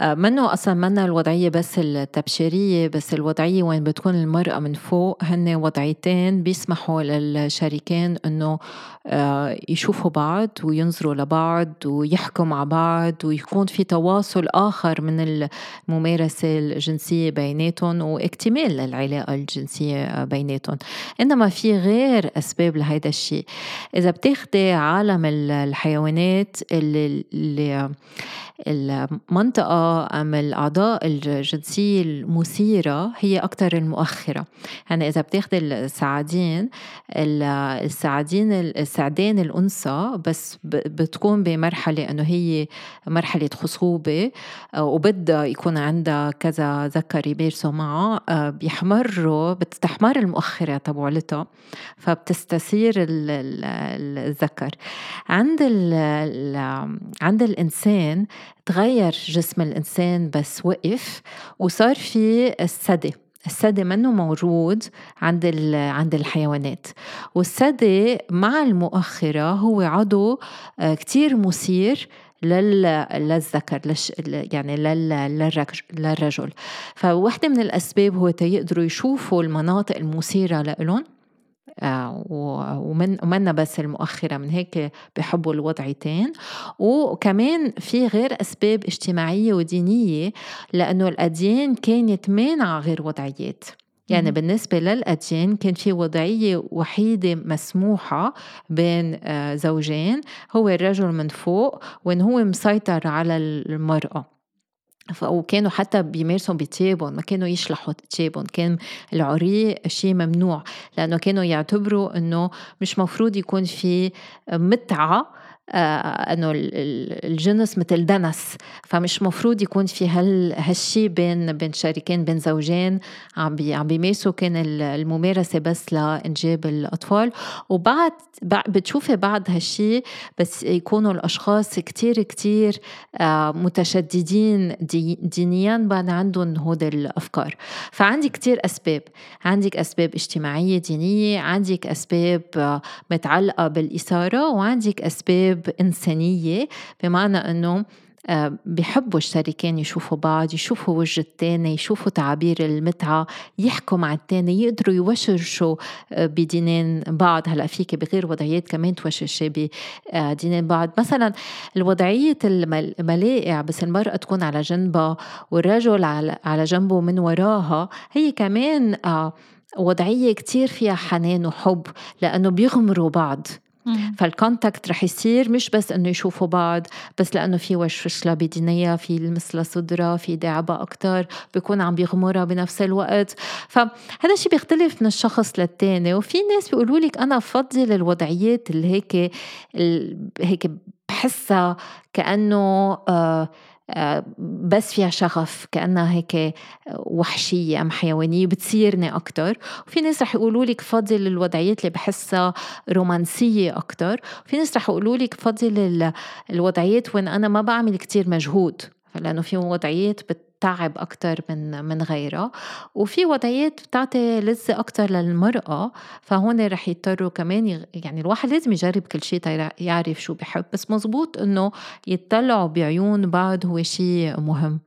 آه، منه أصلا منا الوضعية بس التبشيرية بس الوضعية وين بتكون المرأة من فوق. هن وضعيتين بيسمحوا للشريكين إنه آه، يشوفوا بعض وينظروا لبعض ويحكوا مع بعض ويكون في تواصل آخر من الممارسة الجنسية بيناتهم واكتمال للعلاقة الجنسية بيناتهم. إنما في غير أسباب لهيدا الشيء. إذا بتاخدي عالم الحيوانات اللي, المنطقة أم الأعضاء الجنسية المثيرة هي أكثر المؤخرة. يعني إذا بتاخد السعادين السعادين السعدين الأنثى بس بتكون بمرحلة أنه هي مرحلة خصوبة وبدها يكون عندها كذا ذكر يمارسوا معه بيحمروا بتستحمر المؤخرة تبعولتها فبتستثير الذكر. عند عند الإنسان تغير جسم الإنسان بس وقف وصار في الثدي الثدي منه موجود عند عند الحيوانات. والثدي مع المؤخرة هو عضو آه، كتير مثير للذكر لش يعني للرجل. فواحدة من الأسباب هو تيقدروا يشوفوا المناطق المثيرة آه، ومن ومنا بس المؤخرة من هيك بحبوا الوضعيتين. وكمان في غير أسباب اجتماعية ودينية لأنه الأديان كانت مانعة غير وضعيات. يعني بالنسبة للأديان كان في وضعية وحيدة مسموحة بين آه، زوجين هو الرجل من فوق وإن هو مسيطر على المرأة. وكانوا حتى بيمارسوا بتيابهم ما كانوا يشلحوا تيابهم كان العري شيء ممنوع لأنه كانوا يعتبروا أنه مش مفروض يكون في متعة إنه الجنس مثل دنس. فمش مفروض يكون في هال هالشي بين بين شريكين بين زوجين عم بي عم بيمارسوا كان الممارسة بس لإنجاب الأطفال. وبعد بتشوفي بعد هالشي بس يكونوا الأشخاص كتير كتير آه، متشددين دي دينيا بعد عندهم هود الأفكار. فعندي كتير أسباب. عندك أسباب اجتماعية دينية عندك أسباب آه، متعلقة بالإثارة وعندك أسباب أسباب إنسانية بمعنى أنه آه، بحبوا الشريكين يشوفوا بعض يشوفوا وجه التاني يشوفوا تعابير المتعة يحكوا مع التاني يقدروا يوشرشوا آه، بدينين بعض. هلأ فيك بغير وضعيات كمان توشرشي بدينين بعض. مثلا الوضعية الملاقع بس المرأة تكون على جنبها والرجل على جنبه من وراها هي كمان آه، وضعية كتير فيها حنان وحب لأنه بيغمروا بعض. فالكونتاكت رح يصير مش بس إنه يشوفوا بعض بس لأنه في وشوشلة بدنيا في لمس لصدرها في دعبة أكثر بيكون عم بيغمرها بنفس الوقت. فهذا الشيء بيختلف من الشخص للتاني وفي ناس بيقولوا لك أنا بفضل الوضعيات اللي هيك هيك بحسها كأنه آه، بس فيها شغف كأنها هيك وحشية أم حيوانية بتصيرني أكتر. وفي ناس رح يقولوا لك فضل الوضعيات اللي بحسها رومانسية أكتر. وفي ناس رح يقولوا لك فضل الوضعيات وين أنا ما بعمل كتير مجهود. لأنه في وضعيات بتتعب أكتر من من غيرها وفي وضعيات بتعطي لذة أكتر للمرأة فهون رح يضطروا كمان يعني الواحد لازم يجرب كل شيء يعرف شو بحب. بس مزبوط إنه يطلعوا بعيون بعض هو شيء مهم.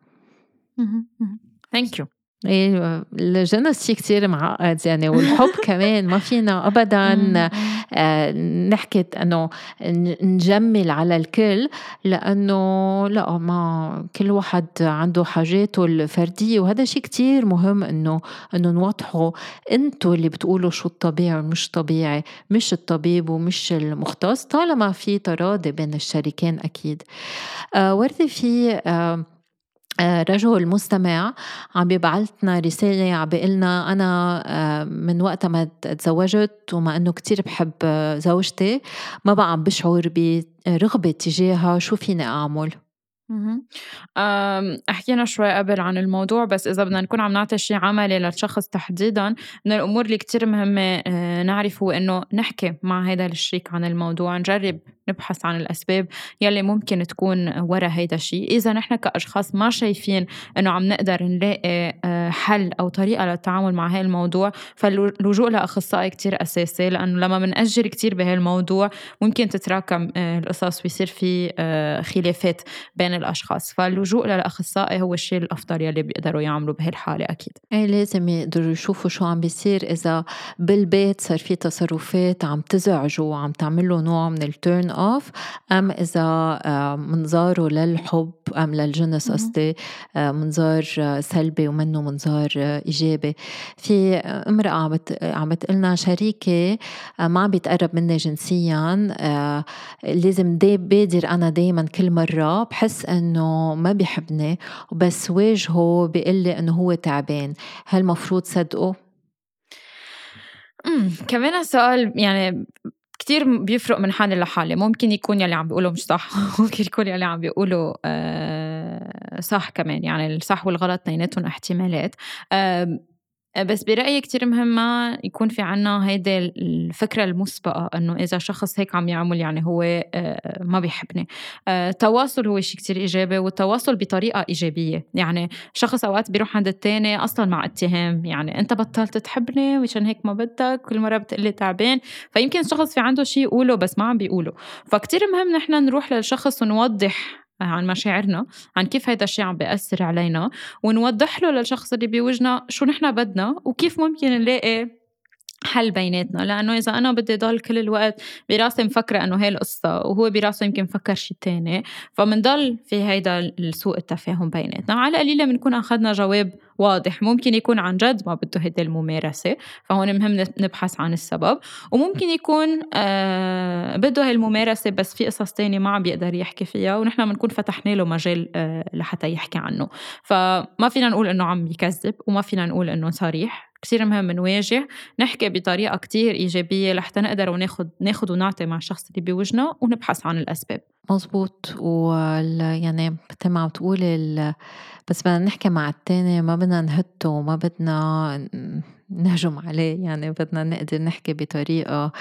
ثانك يو إيه الجنس شيء كتير معقد يعني والحب كمان ما فينا ابدا آه، نحكي إنه نجمل على الكل لأنه لا ما كل واحد عنده حاجاته الفردية وهذا شيء كتير مهم إنه إنه نوضحه. أنتم اللي بتقولوا شو الطبيعي ومش طبيعي مش الطبيب ومش المختص طالما في تراضي بين الشريكين أكيد. آه وردي في آه، رجل مستمع عم بيبعثنا رسالة عم بيقلنا أنا آه، من وقت ما تزوجت وما أنه كتير بحب آه، زوجتي ما بقى عم بشعر برغبة تجاهها شو فيني أعمل؟ حكينا شوي قبل عن الموضوع بس إذا بدنا نكون عم نعطي شي عملي للشخص تحديدا من الأمور اللي كتير مهمة نعرف هو إنه نحكي مع هذا الشريك عن الموضوع نجرب نبحث عن الأسباب يلي ممكن تكون ورا هيدا الشيء إذا نحن كأشخاص ما شايفين إنه عم نقدر نلاقي آه، حل أو طريقة للتعامل مع هاي الموضوع فاللجوء لأخصائي كتير أساسي لأنه لما بنأجل كتير بهالموضوع ممكن تتراكم آه، القصص ويصير في آه، خلافات بين الأشخاص. فاللجوء للأخصائي هو الشيء الأفضل يلي بيقدروا يعملوا بهالحالة أكيد. إيه لازم يقدروا يشوفوا شو عم بيصير. إذا بالبيت صار في تصرفات عم تزعجه وعم تعمل نوع من ال turn off أم إذا آه، منظاره للحب أم للجنس قصدي آه، منظار سلبي ومنه منظار إيجابي. في امرأة عم عم بتقلنا شريكي آه، ما عم بيتقرب مني جنسيا لازم دي بادر أنا دائما كل مرة بحس إنه ما بيحبني وبس واجهه بيقول لي إنه هو تعبان. هل مفروض صدقه؟ امم كمان سؤال يعني كتير بيفرق من حالة لحالة ممكن يكون يلي عم بيقوله مش صح. ممكن يكون يلي عم بيقوله آه، صح كمان. يعني الصح والغلط اثنيناتهم احتمالات. بس برأيي كتير مهم ما يكون في عنا هيدي الفكرة المسبقة إنه إذا شخص هيك عم يعمل يعني هو آه، ما بيحبني. التواصل آه، هو شيء كتير إيجابي والتواصل بطريقة إيجابية. يعني شخص أوقات بيروح عند التاني أصلا مع اتهام. يعني أنت بطلت تحبني مشان هيك ما بدك كل مرة بتقلي تعبان. فيمكن الشخص في عنده شيء يقوله بس ما عم بيقوله. فكتير مهم نحن نروح للشخص ونوضح عن مشاعرنا عن كيف هيدا الشيء عم بيأثر علينا ونوضح له للشخص اللي بيوجنا شو نحن بدنا وكيف ممكن نلاقي حل بيناتنا. لأنه إذا أنا بدي ضل كل الوقت براسي مفكرة إنه هي القصة وهو براسه يمكن مفكر شيء تاني فمنضل في هيدا سوء التفاهم بيناتنا. على قليلة بنكون أخذنا جواب واضح. ممكن يكون عن جد ما بده هيدي الممارسة فهون مهم نبحث عن السبب. وممكن يكون آه بده هاي الممارسة بس في قصص تانية ما عم بيقدر يحكي فيها ونحن بنكون فتحنا له مجال آه لحتى يحكي عنه. فما فينا نقول إنه عم يكذب وما فينا نقول إنه صريح. كثير مهم نواجه نحكي بطريقة كتير إيجابية لحتى نقدر وناخد ناخد ونعطي مع الشخص اللي بوجنا ونبحث عن الأسباب. مزبوط وال يعني مثل ما عم تقولي بس بدنا نحكي مع التاني ما بدنا نهته وما بدنا نهجم عليه. يعني بدنا نقدر نحكي بطريقة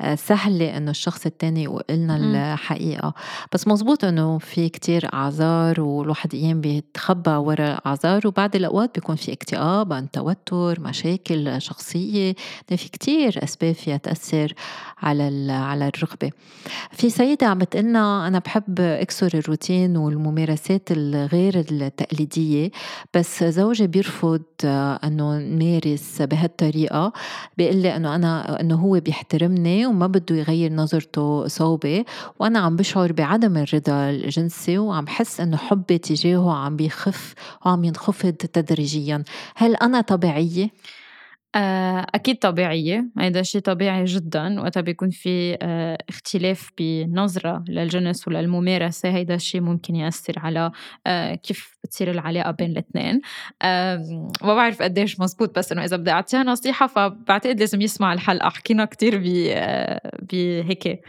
آه، سهلة إنه الشخص التاني يقول لنا الحقيقة. بس مزبوط إنه في كتير أعذار والواحد أيام بيتخبى ورا الأعذار وبعد الأوقات بيكون في اكتئاب عن توتر مشاكل شخصية. في كتير أسباب فيها تأثر على على الرغبة. في سيدة عم تقلنا أنا بحب أكسر الروتين والممارسات الغير التقليدية بس زوجي بيرفض آه، أنه نمارس بهالطريقة بيقول لي إنه أنا إنه هو بيحترمني وما بده يغير نظرته صوبي وأنا عم بشعر بعدم الرضا الجنسي وعم حس إنه حبي تجاهه عم بيخف وعم ينخفض تدريجيا. هل أنا طبيعية؟ أكيد طبيعية. هذا شيء طبيعي جدا. وقتها بيكون في آه، اختلاف بنظرة للجنس وللممارسة. هيدا الشيء ممكن يأثر على آه، كيف بتصير العلاقة بين الاثنين. ما بعرف قديش مزبوط بس إنه إذا بدي أعطيها نصيحة فبعتقد لازم يسمع الحلقة. حكينا كتير بهيك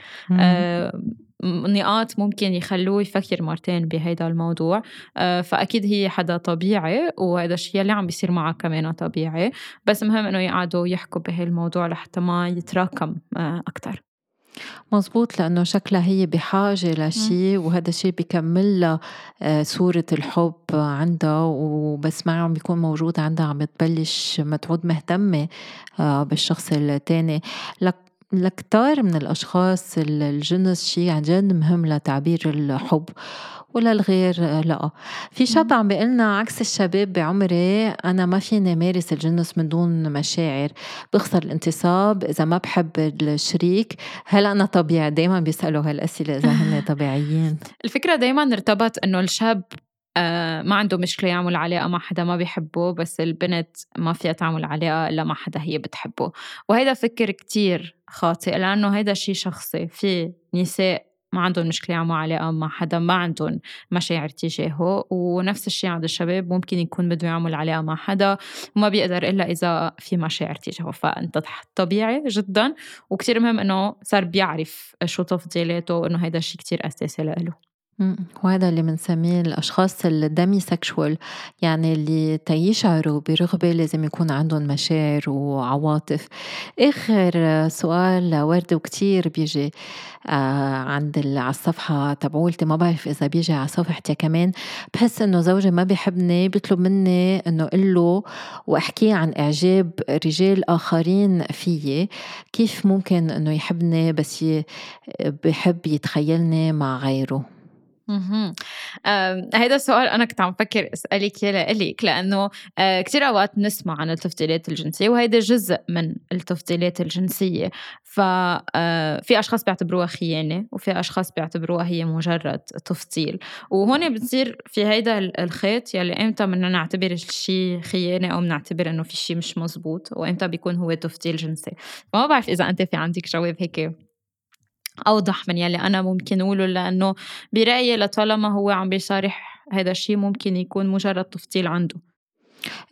نقاط ممكن يخلوه يفكر مرتين بهيدا الموضوع. آه، فأكيد هي حدا طبيعي وهذا الشيء اللي عم بيصير معها كمان طبيعي. بس مهم إنه يقعدوا يحكوا بهالموضوع لحتى ما يتراكم آه، أكتر. مزبوط لأنه شكلها هي بحاجة لشيء وهذا الشيء بيكمل لها آه، صورة الحب عندها وبس ما عم بيكون موجود عندها عم تبلش ما تعود مهتمة بالشخص التاني. لك لكتار من الأشخاص الجنس شيء عن جد مهم لتعبير الحب وللغير لا. في شاب عم بيقلنا عكس الشباب بعمري أنا ما فيني مارس الجنس من دون مشاعر. بخسر الانتصاب إذا ما بحب الشريك. هل أنا طبيعي دايما بيسألوا هالأسئلة إذا هن طبيعيين. الفكرة دايما ارتبط إنه الشاب آه، ما عنده مشكلة يعمل علاقة مع حدا ما بيحبه بس البنت ما فيها تعمل علاقة إلا مع حدا هي بتحبه. وهيدا فكر كتير خاطئ لأنه هيدا شيء شخصي. في نساء ما عندهم مشكلة يعملوا علاقة مع حدا ما عندهم مشاعر تجاهه. ونفس الشيء عند الشباب ممكن يكون بده يعمل علاقة مع حدا. وما بيقدر إلا إذا في مشاعر تجاهه. فأنت طبيعي جدا. وكتير مهم إنه صار بيعرف شو تفضيلاته وإنه هيدا الشيء كتير أساسي لإله. وهذا اللي بنسميه الأشخاص الدمي سكشوال يعني اللي تيشعروا برغبة لازم يكون عندهم مشاعر وعواطف. آخر سؤال وردة وكتير بيجي آه عند على الصفحة تبعولتي ما بعرف إذا بيجي على صفحتي كمان. بحس إنه زوجي ما بيحبني بيطلب مني إنه قل له وأحكيه عن إعجاب رجال آخرين فيي كيف ممكن إنه يحبني بس بحب يتخيلني مع غيره؟ اهم. هيدا السؤال أنا كنت عم فكر أسألِك إياه لإلِك، لإنه آه، كتير أوقات نسمع عن التفضيلات الجنسية وهيدا جزء من التفضيلات الجنسية، ف آه، في أشخاص بيعتبروها خيانة وفي أشخاص بيعتبروها هي مجرد تفضيل، وهون بتصير في هيدا الخيط يلّي إمتى بدنا نعتبر الشي خيانة أو بنعتبر إنه في شي مش مزبوط، وإمتى بيكون هو تفضيل جنسي، فما بعرف إذا أنتِ في عندِك جواب هيك أوضح من يلي أنا ممكن أقوله لأنه برأيي لطالما هو عم بيصارح هذا الشيء ممكن يكون مجرد تفضيل عنده.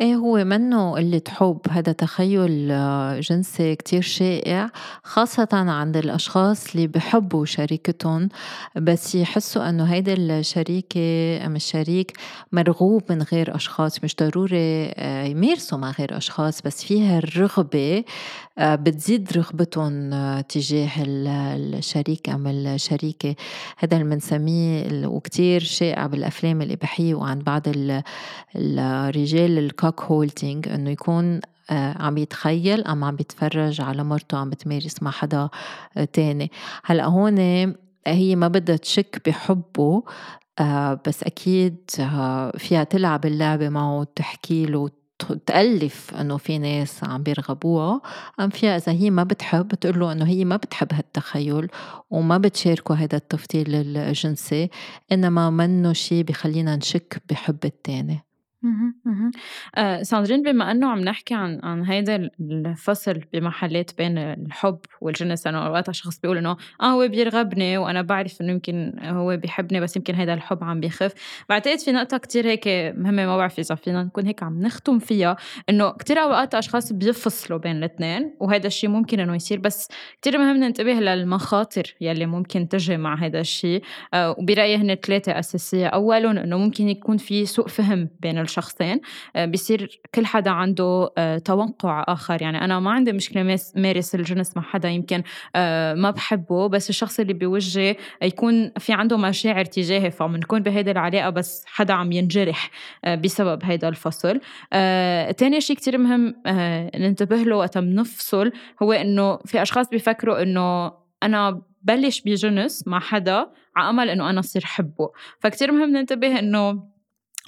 إيه هو منه قلة حب؟ هذا تخيل آه، جنسي كتير شائع خاصة عند الأشخاص اللي بحبوا شريكتهم بس يحسوا أنه هيدا الشريكة أم الشريك مرغوب من غير أشخاص. مش ضروري آه، يمارسوا مع غير أشخاص بس فيها الرغبة آه، بتزيد رغبتهم تجاه الشريك أم الشريكة. هذا اللي بنسميه وكتير شائع بالأفلام الإباحية وعند بعض الرجال الكوك هولتينج إنه يكون آه، عم يتخيل أم عم بيتفرج على مرته عم بتمارس مع حدا آه، تاني. هلأ هون هي ما بدها تشك بحبه آه، بس أكيد فيها تلعب اللعبة معه وتحكي له تألف إنه في ناس عم بيرغبوها. أم فيها إذا هي ما بتحب تقول له إنه هي ما بتحب هالتخيل وما بتشاركه هذا التفضيل الجنسي إنما منه شيء بخلينا نشك بحب التاني. آه، ساندرين بما إنه عم نحكي عن عن هيدا الفصل بمحلات بين الحب والجنس، لإنه أوقات شخص بيقول إنه آه هو بيرغبني وأنا بعرف إنه يمكن هو بيحبني بس يمكن هيدا الحب عم بيخف، بعتقد في نقطة كتير هيك مهمة ما بعرف إذا فينا نكون هيك عم نختم فيها، إنه كتير أوقات أشخاص بيفصلوا بين الاتنين وهيدا الشي ممكن إنه يصير بس كتير مهم ننتبه للمخاطر يلّي ممكن تجي مع هيدا الشي، آه، وبرأيي هن ثلاثة أساسية، أولٌ إنه ممكن يكون في سوء فهم بين الشخصين آه، بصير كل حدا عنده آه، توقع آخر. يعني أنا ما عندي مشكلة مارس الجنس مع حدا يمكن آه، ما بحبه بس الشخص اللي بيوجه يكون في عنده مشاعر تجاهي فبنكون بهيدي العلاقة بس حدا عم ينجرح بسبب هيدا الفصل. تاني شيء كتير مهم ننتبه له وقت بنفصل هو إنه في أشخاص بيفكروا إنه أنا بلش بجنس مع حدا على أمل إنه أنا اصير حبه. فكتير مهم ننتبه إنه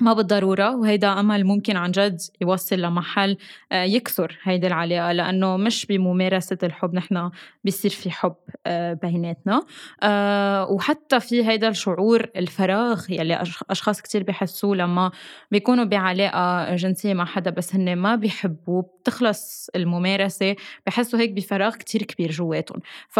ما بالضرورة وهيدا أمل ممكن عن جد يوصل لمحل آه، يكسر هيدي العلاقة لأنه مش بممارسة الحب نحن بيصير في حب آه، بيناتنا. آه، وحتى في هيدا الشعور الفراغ يلي أشخاص كتير بحسوه لما بيكونوا بعلاقة جنسية مع حدا بس هن ما بيحبوا بتخلص الممارسة بحسوا هيك بفراغ كتير كبير جواتهم. ف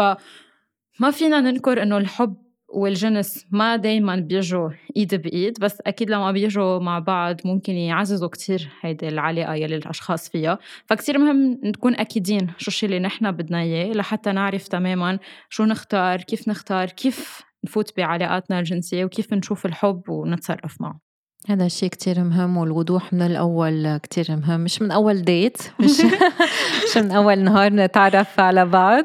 ما فينا ننكر إنه الحب والجنس ما دايما بيجوا إيد بإيد بس أكيد لما بيجوا مع بعض ممكن يعززوا كتير هيدي العلاقة يلي الأشخاص فيها. فكتير مهم نكون أكيدين شو الشيء اللي نحن بدنا إياه لحتى نعرف تماما شو نختار كيف نختار كيف نفوت بعلاقاتنا الجنسية وكيف نشوف الحب ونتصرف معه. هذا الشيء كتير مهم والوضوح من الأول كتير مهم. مش من أول ديت مش, مش من أول نهار نتعرف على بعض.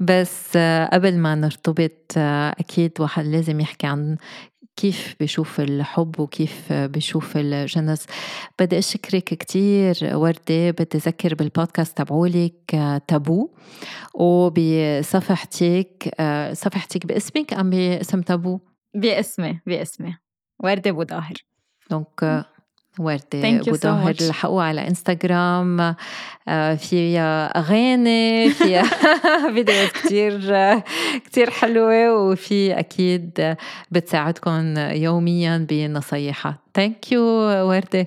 بس قبل ما نرتبط أكيد واحد لازم يحكي عن كيف بشوف الحب وكيف بشوف الجنس. بدي أشكرك كتير وردة بتذكر بالبودكاست تبعولك تابو. وبصفحتك صفحتك باسمك أم باسم تابو؟ باسمي باسمي. وردة بوظاهر donc وردة بوظاهر so لحقوها على انستغرام فيها أغاني فيها فيديوهات كتير كتير حلوة وفي أكيد بتساعدكم يوميا بنصايحها thank you وردة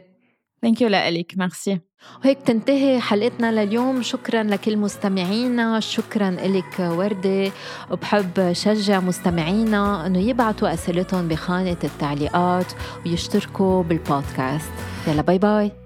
thank you لك ميرسي وهيك تنتهي حلقتنا لليوم. شكرا لكل مستمعينا. شكرا لك وردة. وبحب شجع مستمعينا إنه يبعتوا أسئلتهم بخانة التعليقات ويشتركوا بالبودكاست. يلا باي باي.